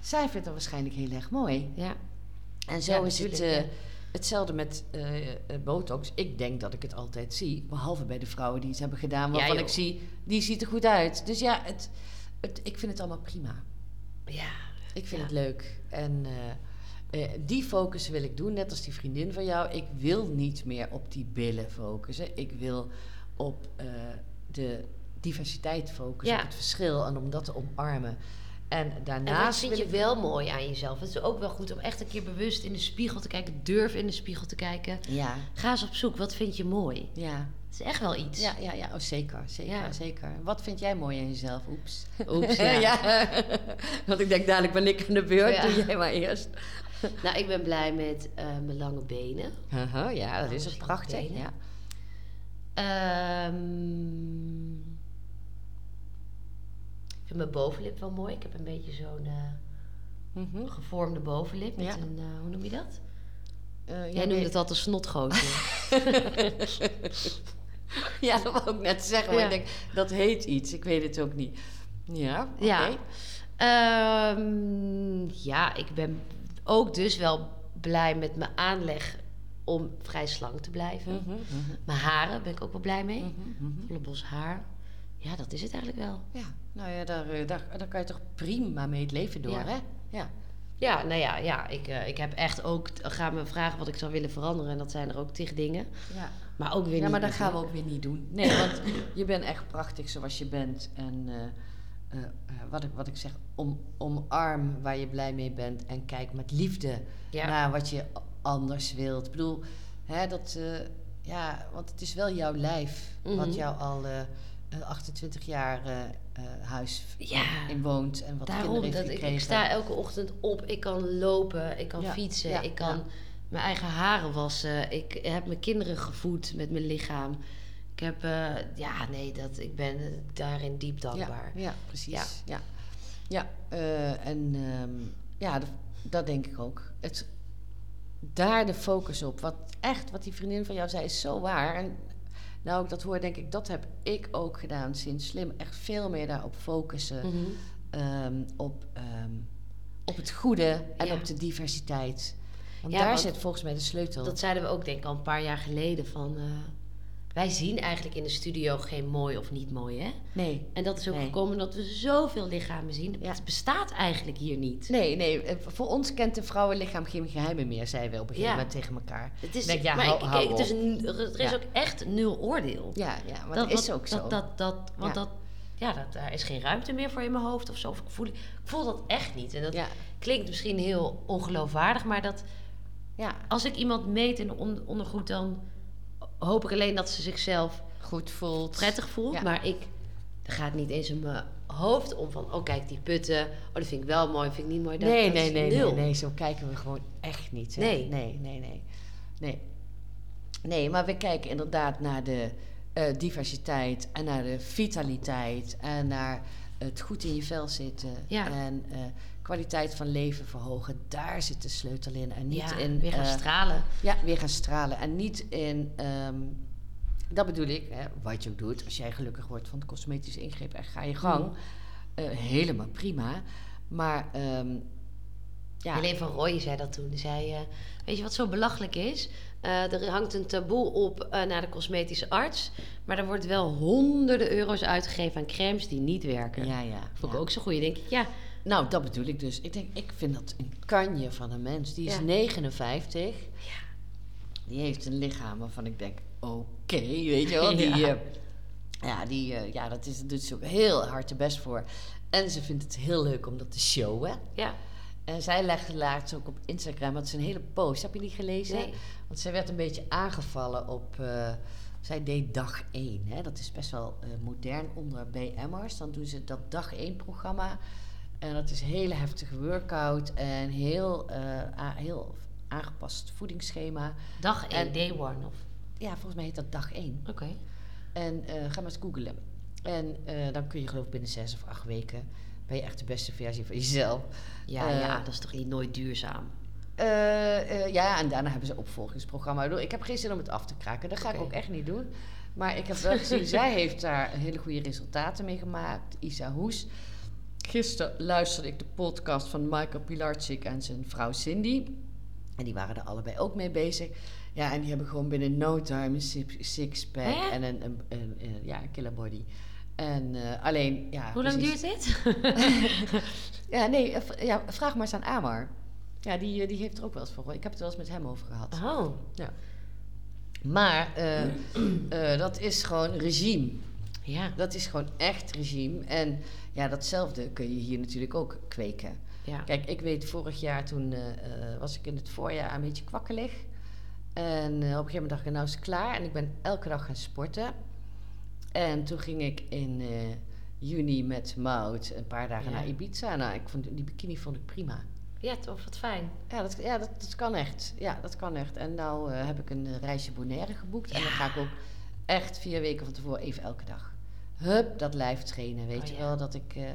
zij vindt het waarschijnlijk heel erg mooi. ja. En zo Ja, is het hetzelfde met botox. Ik denk dat ik het altijd zie, behalve bij de vrouwen die het hebben gedaan, Ja, waarvan joh. ik zie, die ziet er goed uit. Dus ja, het, het, ik vind het allemaal prima. Ja. Ik vind Ja. het leuk. En eh, eh, die focus wil ik doen, net als die vriendin van jou. Ik wil niet meer op die billen focussen. Ik wil op eh, de diversiteit focussen, Ja. op het verschil en om dat te omarmen. En En wat daarnaast vind je ik- wel mooi aan jezelf? Het is ook wel goed om echt een keer bewust in de spiegel te kijken. Durf in de spiegel te kijken. Ja, Ga eens op zoek. Wat vind je mooi? ja, Het is echt wel iets. ja, ja, ja. Oh, zeker, zeker, Ja. zeker. Wat vind jij mooi aan jezelf? Oeps. Oeps, ja. Want ik denk dadelijk ben ik aan de beurt. Ja. Doe jij maar eerst. Nou, ik ben blij met eh, mijn lange benen. Haha, ja, dat is een prachtig. Ja. Ehm, ik vind mijn bovenlip wel mooi. Ik heb een beetje zo'n eh, Mhm. gevormde bovenlip. Met Ja. een, eh, hoe noem je dat? Jij nee. noemde het altijd een snotgootje. Ja, dat wou ik net zeggen. Maar ik denk, dat heet iets. Ik weet het ook niet. Ja, oké. Ja. Ehm, ja, ik ben ook dus wel blij met mijn aanleg om vrij slank te blijven. Mhm, mhm, Mijn haren ben ik ook wel blij mee. mhm. Volle bos haar. Ja, dat is het eigenlijk wel. Ja, nou ja, daar, eh, daar, daar kan je toch prima mee het leven door, Ja. hè? Ja. Ja, nou ja, ja ik, eh, ik heb echt ook... Ga me vragen wat ik zou willen veranderen. En dat zijn er ook tig dingen. ja. Maar ook weer Ja, maar dat gaan we ook weer niet doen. Nee, want je bent echt prachtig zoals je bent. En eh, eh, eh, wat, ik, wat ik zeg, om, omarm waar je blij mee bent. En kijk met liefde Ja. naar wat je anders wilt. Ik bedoel, hè, dat, ja, want het is wel jouw lijf. Mhm. Wat jou al eh, eh, 28 jaar huis Ja. in woont. En wat Daarom, kinderen heeft dat ik, gekregen. ik sta elke ochtend op. Ik kan lopen, ik kan Ja, fietsen, ik kan. Mijn eigen haren wassen. Ik heb mijn kinderen gevoed met mijn lichaam. Ik heb, eh, ja, nee, dat, ik ben daarin diep dankbaar. Ja, ja precies. Ja. Ja, ja. eh, en ehm, ja, dat, dat denk ik ook. Het, daar de focus op. Wat echt, wat die vriendin van jou zei, is zo waar. En nou, ik dat hoor, denk ik, dat heb ik ook gedaan sinds slim. Echt veel meer daarop focussen. Mhm. ehm, op, ehm, op het goede en Ja. op de diversiteit. Want Ja, daar want zit volgens mij de sleutel. Dat zeiden we ook, denk ik, al een paar jaar geleden. Van, eh, wij zien eigenlijk in de studio geen mooi of niet mooi, hè? nee. En dat is ook Nee. gekomen dat we zoveel lichamen zien. Ja. Het bestaat eigenlijk hier niet. Nee, nee, eh, voor ons kent een vrouwenlichaam geen geheimen meer, zeiden we op een gegeven Ja. moment tegen elkaar. Het is, Denk, ja, maar hou- ik- ik- hou een- er is Ja. ook echt nul oordeel. Ja, ja maar dat, is ook zo. Dat, dat, dat, want dat, ja, dat, daar is geen ruimte meer voor in mijn hoofd of zo. Of ik, voel, ik voel dat echt niet. En dat klinkt misschien heel ongeloofwaardig, maar dat ja, als ik iemand meet in de on- ondergoed, dan hoop ik alleen dat ze zichzelf goed voelt. prettig voelt. Ja. Maar ik, er gaat niet eens in mijn hoofd om van, oh kijk die putten, oh dat vind ik wel mooi, vind ik niet mooi. Dat, nee, dat nee, nee, nee, nee, zo kijken we gewoon echt niet. Hè? Nee. nee, nee, nee, nee. Nee, maar we kijken inderdaad naar de eh, diversiteit en naar de vitaliteit en naar het goed in je vel zitten Ja. en eh, kwaliteit van leven verhogen. Daar zit de sleutel in en niet ja, in weer gaan eh, stralen. Ja, weer gaan stralen. En niet in, ehm, dat bedoel ik, hè, wat je ook doet. Als jij gelukkig wordt van de cosmetische ingreep en ga je gang. Mm. eh, helemaal prima. Maar ehm, ja, Helene van Rooij zei dat toen. Zei, eh, weet je wat zo belachelijk is? Er hangt een taboe op naar de cosmetische arts. Maar er wordt wel honderden euro's uitgegeven aan crèmes die niet werken. ja, ja. Vond ja. ik ook zo goed. Denk ik, ja, Nou, dat bedoel ik dus. Ik denk, ik vind dat een kanje van een mens. Die is Ja. 59. Die heeft een lichaam waarvan ik denk, oké, weet je wel. Die, Ja. ja, ja, die, eh, ja dat is, doet ze ook heel hard de best voor. En ze vindt het heel leuk om dat te showen. ja, En zij legde laatst ook op Instagram, had ze een hele post. Heb je die gelezen? nee. Want zij werd een beetje aangevallen op... eh, zij deed dag 1. Hè? Dat is best wel eh, modern onder BM'ers. Dan doen ze dat dag 1 programma. En dat is een hele heftige workout. En heel, eh, heel aangepast voedingsschema. Dag 1, En- day one. Of, Ja, volgens mij heet dat dag 1. oké. En eh, ga maar eens googlen. En eh, dan kun je geloof ik binnen zes of acht weken... ben je echt de beste versie van jezelf. Ja, ja, dat is toch niet nooit duurzaam? Ja, en daarna hebben ze een opvolgingsprogramma. Ik heb geen zin om het af te kraken. Dat ga ik ook echt niet doen. Maar ik heb wel gezien, zij heeft daar hele goede resultaten mee gemaakt. Isa Hoes. Gisteren luisterde ik de podcast van Michael Pilarczyk en zijn vrouw Cindy. En die waren er allebei ook mee bezig. Ja, en die hebben gewoon binnen no time een six- six-pack en een, een, een, een- ja, een killer body. En eh, alleen, ja... Hoe lang duurt dit? Ja, nee, eh, ja, vraag maar eens aan Amar. Ja, die, eh, die heeft er ook wel eens voor. Ik heb het wel eens met hem over gehad. Oh, Maar eh, eh, dat is gewoon regime. Ja. Dat is gewoon echt regime. En ja, datzelfde kun je hier natuurlijk ook kweken. ja. Kijk, ik weet vorig jaar toen eh, eh, was ik in het voorjaar een beetje kwakkelig. En eh, op een gegeven moment dacht ik, nou is het klaar. En ik ben elke dag gaan sporten. En toen ging ik in juni met Mout een paar dagen Ja. naar Ibiza. Nou, ik vond, die bikini vond ik prima. Ja, toch, wat fijn. Ja, dat, ja dat, dat kan echt. Ja, dat kan echt. En nou heb ik een reisje Bonaire geboekt. En dan ga ik ook echt vier weken van tevoren even elke dag. Hup, dat lijf trainen. Weet Oh, je ja. wel, dat ik eh, eh,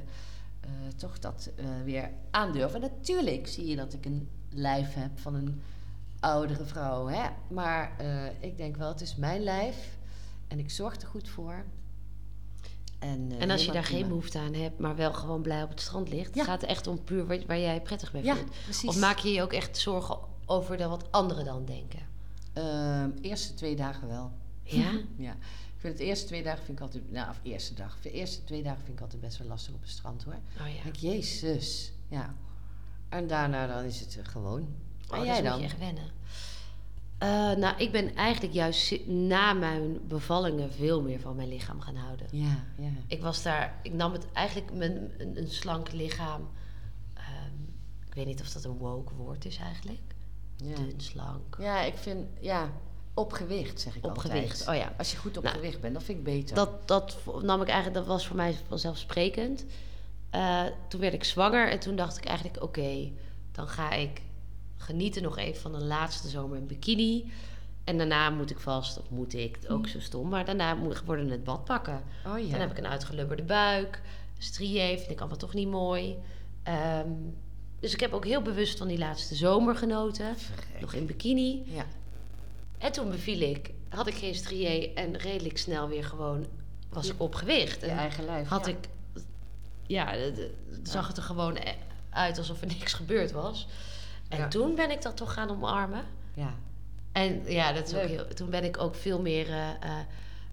toch dat eh, weer aandurf. En natuurlijk zie je dat ik een lijf heb van een oudere vrouw. Hè? Maar ik denk wel, het is mijn lijf. En ik zorg er goed voor. En, En als je daar geen behoefte aan hebt, maar wel gewoon blij op het strand ligt, Ja. gaat het echt om puur waar, waar jij prettig bij Ja, voelt. precies. Of maak je je ook echt zorgen over de, wat anderen dan denken? Ehm, eerste twee dagen wel. Ja? Ja. Vind het eerste twee dagen vind ik altijd, nou, of eerste dag. De eerste twee dagen vind ik altijd best wel lastig op het strand hoor. Oh ja. denk, jezus. Ja. En daarna dan is het eh, gewoon. Oh, en dat jij moet dan? je echt wennen. Eh, nou, ik ben eigenlijk juist na mijn bevallingen veel meer van mijn lichaam gaan houden. Ja, ja. Ik was daar, ik nam het eigenlijk mijn, een, een slank lichaam. ehm, ik weet niet of dat een woke woord is eigenlijk. Ja, Dun, slank. ja ik vind, ja, op gewicht zeg ik Op altijd. gewicht, oh ja. Als je goed op Nou, gewicht bent, dat vind ik beter. Dat, dat nam ik eigenlijk, dat was voor mij vanzelfsprekend. Eh, toen werd ik zwanger en toen dacht ik eigenlijk, oké, dan ga ik genieten nog even van een laatste zomer in bikini. En daarna moet ik vast, of moet ik, ook zo stom, maar daarna moet ik worden het bad pakken. oh ja. Dan heb ik een uitgelubberde buik, strié, vind ik allemaal toch niet mooi. Ehm, dus ik heb ook heel bewust van die laatste zomer genoten, Verrek. nog in bikini. Ja. En toen beviel ik, had ik geen en redelijk snel weer gewoon was ik op gewicht. Je En eigen lijf. had ja. ik, ja, zag het er gewoon e- uit alsof er niks gebeurd was. En Ja. toen ben ik dat toch gaan omarmen. Ja. En ja, dat is ook heel, toen ben ik ook veel meer eh, eh,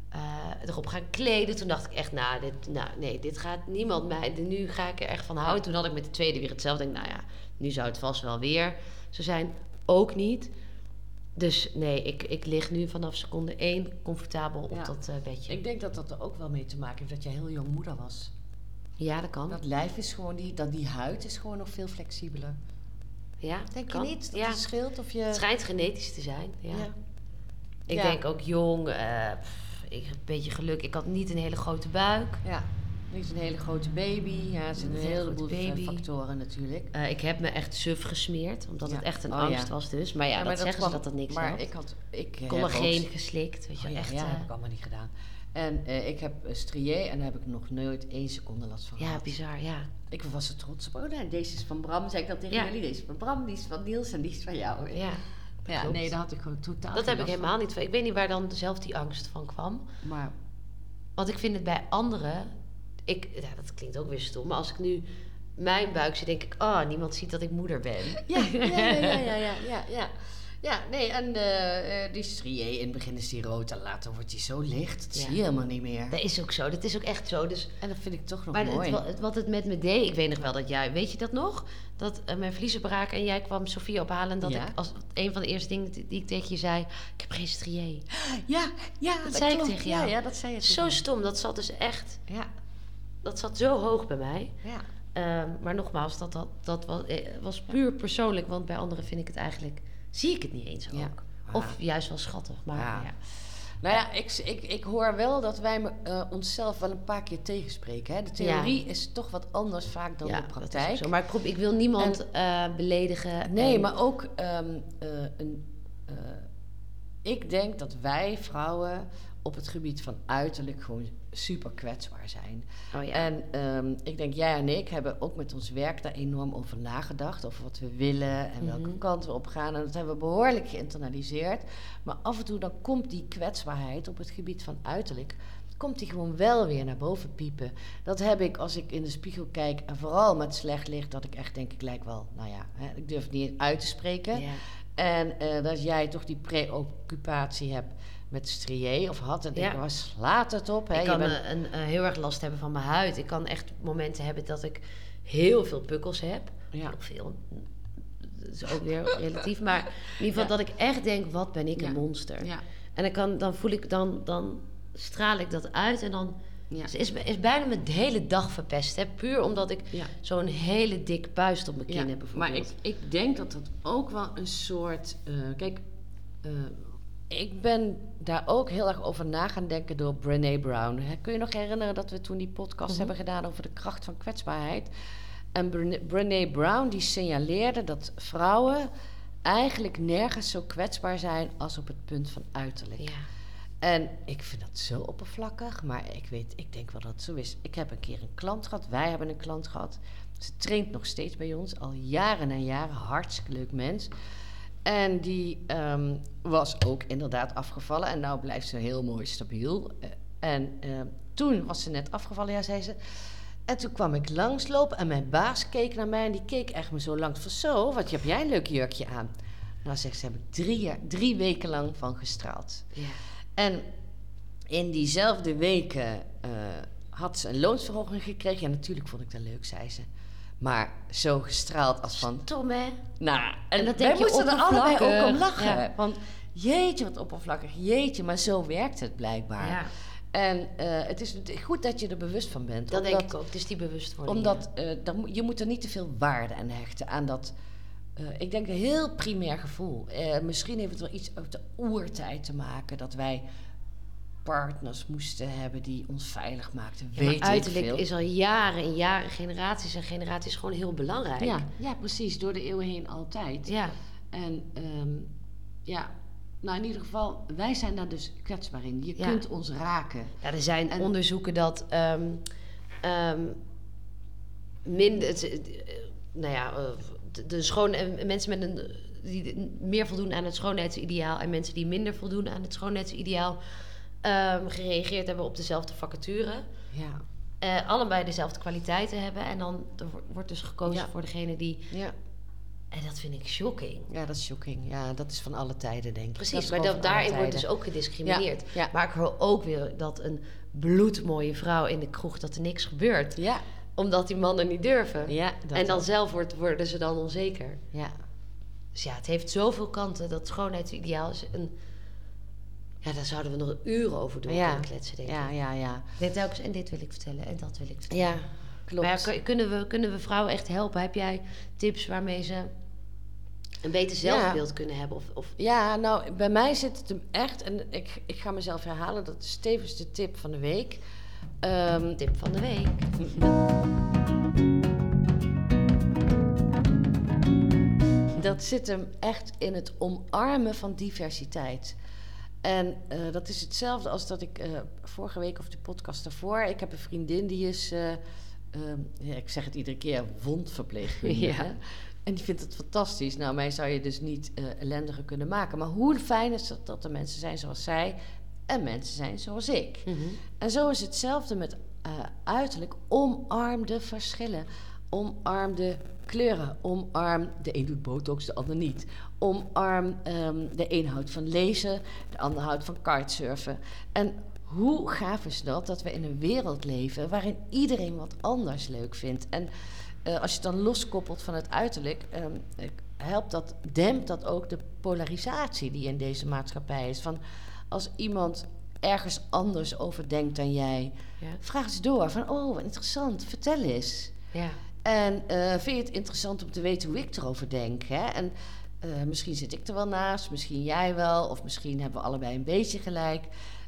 eh, erop gaan kleden. Toen dacht ik echt, nou, dit, nou, nee, dit gaat niemand mij. Nu ga ik er echt van houden. Toen had ik met de tweede weer hetzelfde. Ik denk, nou ja, nu zou het vast wel weer zo zijn. Ook niet. Dus nee, ik, ik lig nu vanaf seconde één comfortabel op Ja. dat eh, bedje. Ik denk dat dat er ook wel mee te maken heeft dat je heel jong moeder was. ja, dat kan. Dat lijf is gewoon, die, dat die huid is gewoon nog veel flexibeler. ja, Denk kan. je niet dat Ja. het scheelt of je... Het schijnt genetisch te zijn. Ja. Ja. Ik denk ook jong, eh, pff, ik heb een beetje geluk. Ik had niet een hele grote buik. Ja. Niet een hele grote baby. Ja, er zijn een een hele heleboel baby. factoren natuurlijk. Eh, ik heb me echt suf gesmeerd, omdat Ja. het echt een Oh, angst ja. was dus. Maar ja, dat zeggen kwam- ze dat dat niks Maar ik had... Ik Collageen ook- geslikt, weet je Oh, ja, echt. ja, eh, heb ik allemaal niet gedaan. En eh, ik heb uh, strié en daar heb ik nog nooit één seconde last van ja, gehad. bizar, ja. Ik was er trots op. Oh, nou, deze is van Bram, zei ik dan tegen Ja. jullie. Deze is van Bram, die is van Niels en die is van jou. ja. Ja, klopt. nee, daar had ik gewoon totaal Dat geen heb ik helemaal niet van. Ik weet niet waar dan zelf die angst van kwam. Maar Want ik vind het bij anderen... Ik, ja, dat klinkt ook weer stom, maar als ik nu mijn buik zie, denk ik... Oh, niemand ziet dat ik moeder ben. Ja, ja, ja, ja, ja, ja, ja, ja. Ja, nee, en eh, eh, die strié, in het begin is die rood en later wordt die zo licht. Dat Ja. zie je helemaal niet meer. Dat is ook zo, dat is ook echt zo. Dus En dat vind ik toch nog Maar mooi. het, wat- het met me deed, ik weet nog wel dat jij, weet je dat nog? Dat eh, mijn vliezen braken en jij kwam Sofie ophalen. En dat Ja. ik als een van de eerste dingen die die ik tegen je zei: Ik heb geen strié. ja, ja, dat, zei ik tegen Ja, jou. ja, dat zei je Zo stom, dat zat dus echt. Ja, dat zat zo hoog bij mij. ja. Ehm, maar nogmaals, dat, dat, dat was, eh, was puur persoonlijk, want bij anderen vind ik het eigenlijk, zie ik het niet eens ook. Ja. Of Ah. juist wel schattig, maar Ja. ja. Nou ja, ik, ik, ik hoor wel dat wij eh, onszelf wel een paar keer tegenspreken. Hè? De theorie is toch wat anders vaak dan Ja, de praktijk. zo. Maar ik, probeer, ik wil niemand eh, beledigen. Nee, en- maar ook ehm, eh, een. ik denk dat wij vrouwen op het gebied van uiterlijk gewoon super kwetsbaar zijn. Oh ja. En ehm, ik denk, jij en ik hebben ook met ons werk daar enorm over nagedacht. Over wat we willen en welke Mhm. kant we op gaan. En dat hebben we behoorlijk geïnternaliseerd. Maar af en toe dan komt die kwetsbaarheid op het gebied van uiterlijk... komt die gewoon wel weer naar boven piepen. Dat heb ik als ik in de spiegel kijk. En vooral met slecht licht. Dat ik echt denk, ik lijk wel... Nou ja, hè, ik durf het niet uit te spreken. ja. En eh, dat jij toch die preoccupatie hebt met strié of had. En Ja. ik, waar slaat het op? Hè? Ik kan bent- eh, een, eh, heel erg last hebben van mijn huid. Ik kan echt momenten hebben dat ik heel veel pukkels heb. ja. Heel veel. Dat is ook weer relatief. Maar in ieder geval Ja. dat ik echt denk, wat ben ik een monster. Ja. En dan, kan, dan voel ik, dan, dan straal ik dat uit. En dan Ja. is, is bijna mijn hele dag verpest. Hè? Puur omdat ik Ja. zo'n hele dik puist op mijn kin Ja, heb bijvoorbeeld. maar ik, ik denk dat dat ook wel een soort. eh, kijk, ik ben daar ook heel erg over na gaan denken door Brené Brown. Kun je nog herinneren dat we toen die podcast Mhm. hebben gedaan over de kracht van kwetsbaarheid? En Brené, Brené Brown die signaleerde dat vrouwen eigenlijk nergens zo kwetsbaar zijn als op het punt van uiterlijk. Ja. En ik vind dat zo oppervlakkig, maar ik weet, ik denk wel dat het zo is. Ik heb een keer een klant gehad, wij hebben een klant gehad. Ze traint nog steeds bij ons, al jaren en jaren, hartstikke leuk mens. En die ehm, was ook inderdaad afgevallen en nou blijft ze heel mooi stabiel. Eh, en eh, toen was ze net afgevallen, ja, zei ze. En toen kwam ik langslopen en mijn baas keek naar mij en die keek echt me zo langs van zo, wat heb jij een leuk jurkje aan. Nou zegt ze, heb ik drie, jaar, drie weken lang van gestraald. Ja. En in diezelfde weken eh, had ze een loonsverhoging gekregen. Ja, natuurlijk vond ik dat leuk, zei ze. Maar zo gestraald als van... Tom, hè? Nou, en, En dat wij denk je moesten er allebei ook om lachen. Ja. Want jeetje, wat oppervlakkig. Jeetje, maar zo werkt het blijkbaar. Ja, En eh, het is goed dat je er bewust van bent. dat denk omdat, ik ook. Het is die bewustwording. Omdat eh, dan, je moet er niet te veel waarde aan hechten. Aan dat, eh, ik denk een heel primair gevoel. Misschien heeft het wel iets uit de oertijd te maken. Dat wij partners moesten hebben die ons veilig maakten. Ja, maar Weet ik uiterlijk veel. is al jaren en jaren, generaties en generaties gewoon heel belangrijk. Ja, ja, precies. Door de eeuwen heen altijd. Ja. En ehm, ja, nou in ieder geval, wij zijn daar dus kwetsbaar in. Je Ja. kunt ons raken. Ja, er zijn En- onderzoeken dat ehm, ehm, minder, het, eh, nou ja, eh, de, de schoon, eh, mensen met een, die meer voldoen aan het schoonheidsideaal en mensen die minder voldoen aan het schoonheidsideaal ehm, gereageerd hebben op dezelfde vacature. Ja, Eh, allebei dezelfde kwaliteiten hebben en dan er wo- wordt dus gekozen Ja. voor degene die. ja. En dat vind ik shocking. ja, dat is shocking. Ja, dat is van alle tijden, denk ik. Precies, maar dat, daarin wordt dus ook gediscrimineerd. Ja, ja. Maar ik hoor ook weer dat een bloedmooie vrouw in de kroeg dat er niks gebeurt. Ja, Omdat die mannen niet durven. ja. dat en dan zelf wordt, worden ze dan onzeker. Ja, Dus ja, het heeft zoveel kanten. Dat schoonheidsideaal is een... Ja, daar zouden we nog uren over door Ja. kunnen kletsen, denk ja, ik. ja, ja. Denk telkens, en dit wil ik vertellen, en dat wil ik vertellen. Ja, klopt. Maar ja, kun- kunnen, we, kunnen we vrouwen echt helpen? Heb jij tips waarmee ze een beter zelfbeeld kunnen hebben? Of, of Ja, nou, bij mij zit het hem echt, en ik, ik ga mezelf herhalen, dat is tevens de tip van de week. Ehm, tip van de week? Dat zit hem echt in het omarmen van diversiteit. En eh, dat is hetzelfde als dat ik eh, vorige week of de podcast daarvoor. Ik heb een vriendin die is, eh, ehm, ja, ik zeg het iedere keer, wondverpleegkundige. Ja. En die vindt het fantastisch. Nou, mij zou je dus niet ellendiger kunnen maken. Maar hoe fijn is het dat er mensen zijn zoals zij en mensen zijn zoals ik. Mhm. En zo is hetzelfde met uiterlijk. Omarm de verschillen. Omarm de kleuren. Omarm, de een doet botox, de ander niet. Omarm, ehm, de een houdt van lezen, de ander houdt van kitesurfen. En hoe gaaf is dat, dat we in een wereld leven waarin iedereen wat anders leuk vindt. En eh, als je het dan loskoppelt van het uiterlijk, ehm, eh, helpt dat, dempt dat ook de polarisatie die in deze maatschappij is. Van als iemand ergens anders over denkt dan jij, Ja. vraag eens door. Van, oh, wat interessant, vertel eens. ja. En eh, vind je het interessant om te weten hoe ik erover denk? Hè? En eh, misschien zit ik er wel naast, misschien jij wel, of misschien hebben we allebei een beetje gelijk.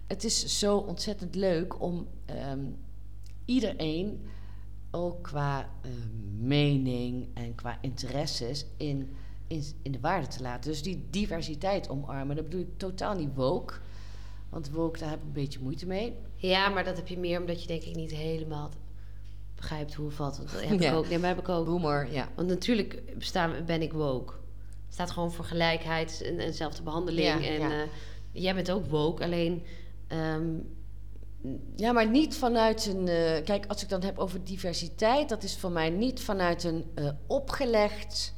Het is zo ontzettend leuk om ehm, iedereen, ook qua eh, mening en qua interesses, in, in, in de waarde te laten. Dus die diversiteit omarmen. Dat bedoel ik totaal niet woke. Want woke, daar heb ik een beetje moeite mee. Ja, maar dat heb je meer omdat je denk ik niet helemaal begrijpt hoe het valt. Want dat heb Ja. ik ook. Nee, maar heb ik ook. Boomer, ja. Want natuurlijk bestaan, ben ik woke. Het staat gewoon voor gelijkheid en, en zelfde behandeling. Ja, en ja. eh, jij bent ook woke, alleen... ehm, Ja, maar niet vanuit een. eh, kijk, als ik dan heb over diversiteit, dat is voor mij niet vanuit een eh, opgelegd.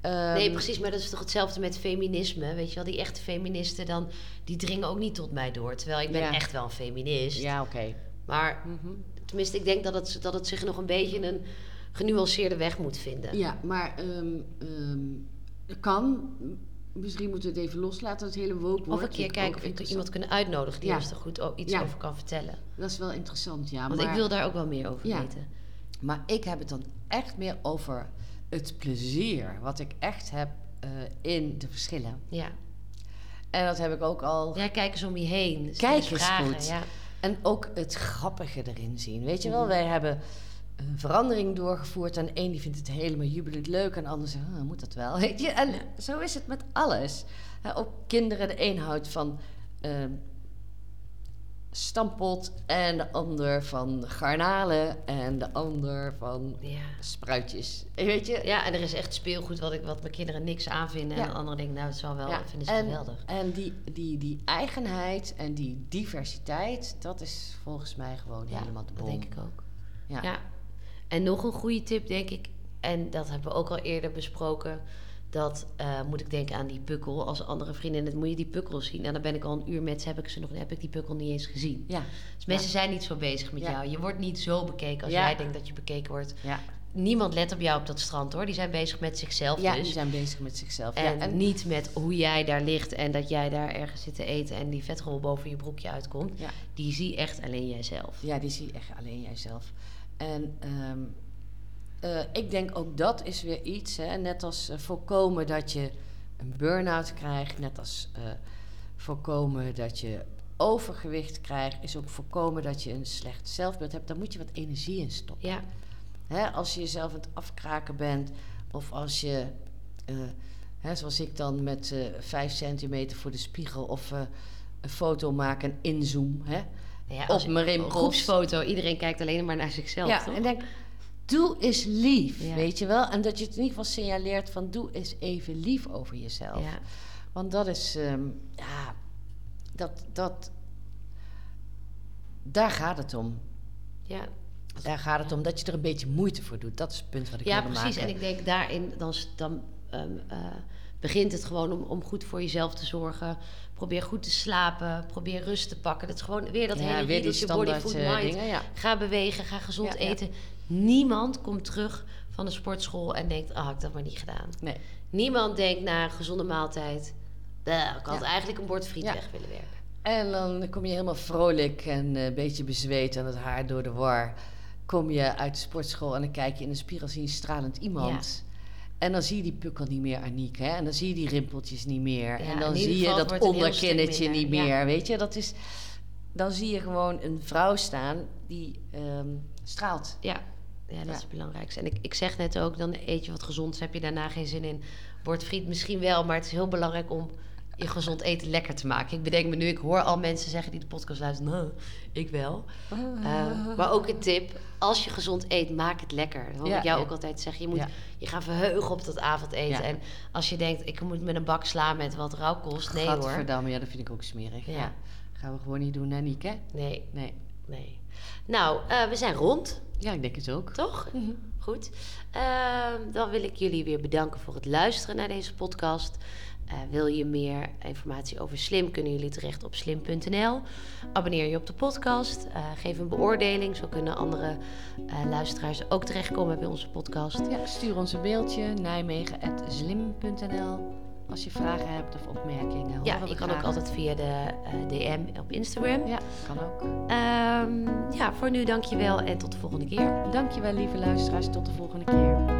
ehm, nee, precies, maar dat is toch hetzelfde met feminisme. Weet je wel, die echte feministen dan, die dringen ook niet tot mij door. Terwijl ik ben Ja. echt wel een feminist. Ja, oké. Maar Mhm. Tenminste, ik denk dat het, dat het zich nog een beetje een genuanceerde weg moet vinden. Ja, maar ehm, kan. Misschien moeten we het even loslaten, het hele woke Of een keer kijken of we iemand kunnen uitnodigen die Ja. ons er goed iets Ja. over kan vertellen. Dat is wel interessant, ja. Want maar, ik wil daar ook wel meer over Ja. weten. maar ik heb het dan echt meer over het plezier wat ik echt heb eh, in de verschillen. Ja. En dat heb ik ook al ja, kijk eens om je heen. Kijk eens eens vragen, goed. Ja. En ook het grappige erin zien. Weet je wel, Mhm. wij hebben een verandering doorgevoerd. En één die vindt het helemaal jubelend leuk. En de ander zegt, "Oh, moet dat wel? Weet je? En zo is het met alles. Ook kinderen, de een houdt van... ehm, stampot en de ander van garnalen en de ander van Ja. spruitjes. Weet je? ja, en er is echt speelgoed wat, ik, wat mijn kinderen niks aanvinden. Ja. En anderen denken, nou, het is wel wel, Ja, vinden ze en, geweldig. En die, die, die eigenheid en die diversiteit, dat is volgens mij gewoon helemaal de dat bom. denk ik ook. Ja. Ja. En nog een goede tip, denk ik, en dat hebben we ook al eerder besproken. Dat eh, moet ik denken aan die pukkel. Als andere vriendinnen, moet je die pukkel zien. En dan ben ik al een uur met ze, heb ik, ze nog, heb ik die pukkel niet eens gezien. Ja. Dus mensen zijn niet zo bezig met Ja. jou. Je wordt niet zo bekeken als Ja. jij denkt dat je bekeken wordt. Ja. Niemand let op jou op dat strand hoor. Die zijn bezig met zichzelf ja, dus. die zijn bezig met zichzelf. En, ja, en niet met hoe jij daar ligt en dat jij daar ergens zit te eten en die vetrol boven je broekje uitkomt. Die zie echt alleen jijzelf. Ja, die zie echt alleen jijzelf. En ehm, eh, ik denk ook dat is weer iets, hè, net als eh, voorkomen dat je een burn-out krijgt, net als eh, voorkomen dat je overgewicht krijgt, is ook voorkomen dat je een slecht zelfbeeld hebt. Daar moet je wat energie in stoppen. Ja, Hè, als je jezelf aan het afkraken bent, of als je, hè, zoals ik dan met vijf centimeter voor de spiegel, of een foto maak en inzoom, hè, ja op mijn een groepsfoto. Iedereen kijkt alleen maar naar zichzelf. Ja, toch? en denk, doe eens lief, Ja. weet je wel? En dat je het in ieder geval signaleert van, doe eens even lief over jezelf. ja. Want dat is, ehm, ja, dat, dat, daar gaat het om. ja. Daar gaat het om dat je er een beetje moeite voor doet. Dat is het punt wat ik ja wilde precies. maken. En ik denk daarin, dan, dan ehm, eh, begint het gewoon om, om goed voor jezelf te zorgen. Probeer goed te slapen. Probeer rust te pakken. Dat is gewoon weer dat ja, hele weer die riedeltje body, standaard food, eh, mind. dingen, ja. Ga bewegen, ga gezond Ja, ja. eten. Niemand komt terug van de sportschool en denkt, ah, had ik dat maar niet gedaan. Nee. Niemand denkt na een gezonde maaltijd, "Bleh, ik had Ja. eigenlijk een bord friet Ja. weg willen werken. En dan kom je helemaal vrolijk en eh, een beetje bezweet en het haar door de war. Kom je uit de sportschool en dan kijk je in de spiegel, zie je een stralend iemand. En dan zie je die pukkel niet meer, Aniek. Hè? En dan zie je die rimpeltjes niet meer. En dan zie je dat onderkinnetje niet meer. Weet je, dat is... Dan zie je gewoon een vrouw staan die ehm, straalt. Ja, ja dat Ja. is het belangrijkste. En ik, ik zeg net ook, dan eet je wat gezonds, heb je daarna geen zin in. Bord friet misschien wel, maar het is heel belangrijk om je gezond eten lekker te maken. Ik bedenk me nu, ik hoor al mensen zeggen die de podcast luisteren, nou, ik wel. Eh, maar ook een tip, als je gezond eet, maak het lekker. Dat hoor Ja, ik jou ja. ook altijd zeggen. Je moet Ja. je gaan verheugen op dat avondeten. En als je denkt, ik moet met een bak sla met wat rauwkost. Nee hoor. Ja, dat vind ik ook smerig. Ja. Gaan we gewoon niet doen, Aniek, hè? Nee, Nee. nee. Nou, eh, we zijn rond. Ja, ik denk het ook. Toch? Mhm. Goed. Ehm, dan wil ik jullie weer bedanken voor het luisteren naar deze podcast. Eh, wil je meer informatie over Slim, kunnen jullie terecht op slim.nl. Abonneer je op de podcast. eh, geef een beoordeling. Zo kunnen andere eh, luisteraars ook terechtkomen bij onze podcast. Ja, stuur ons een mailtje, nijmegen.slim.nl als je vragen hebt of opmerkingen. Ja, je kan graag. ook altijd via de eh, DM op Instagram. Ja, kan ook. Ehm, ja, voor nu dankjewel en tot de volgende keer. Dankjewel, lieve luisteraars. Tot de volgende keer.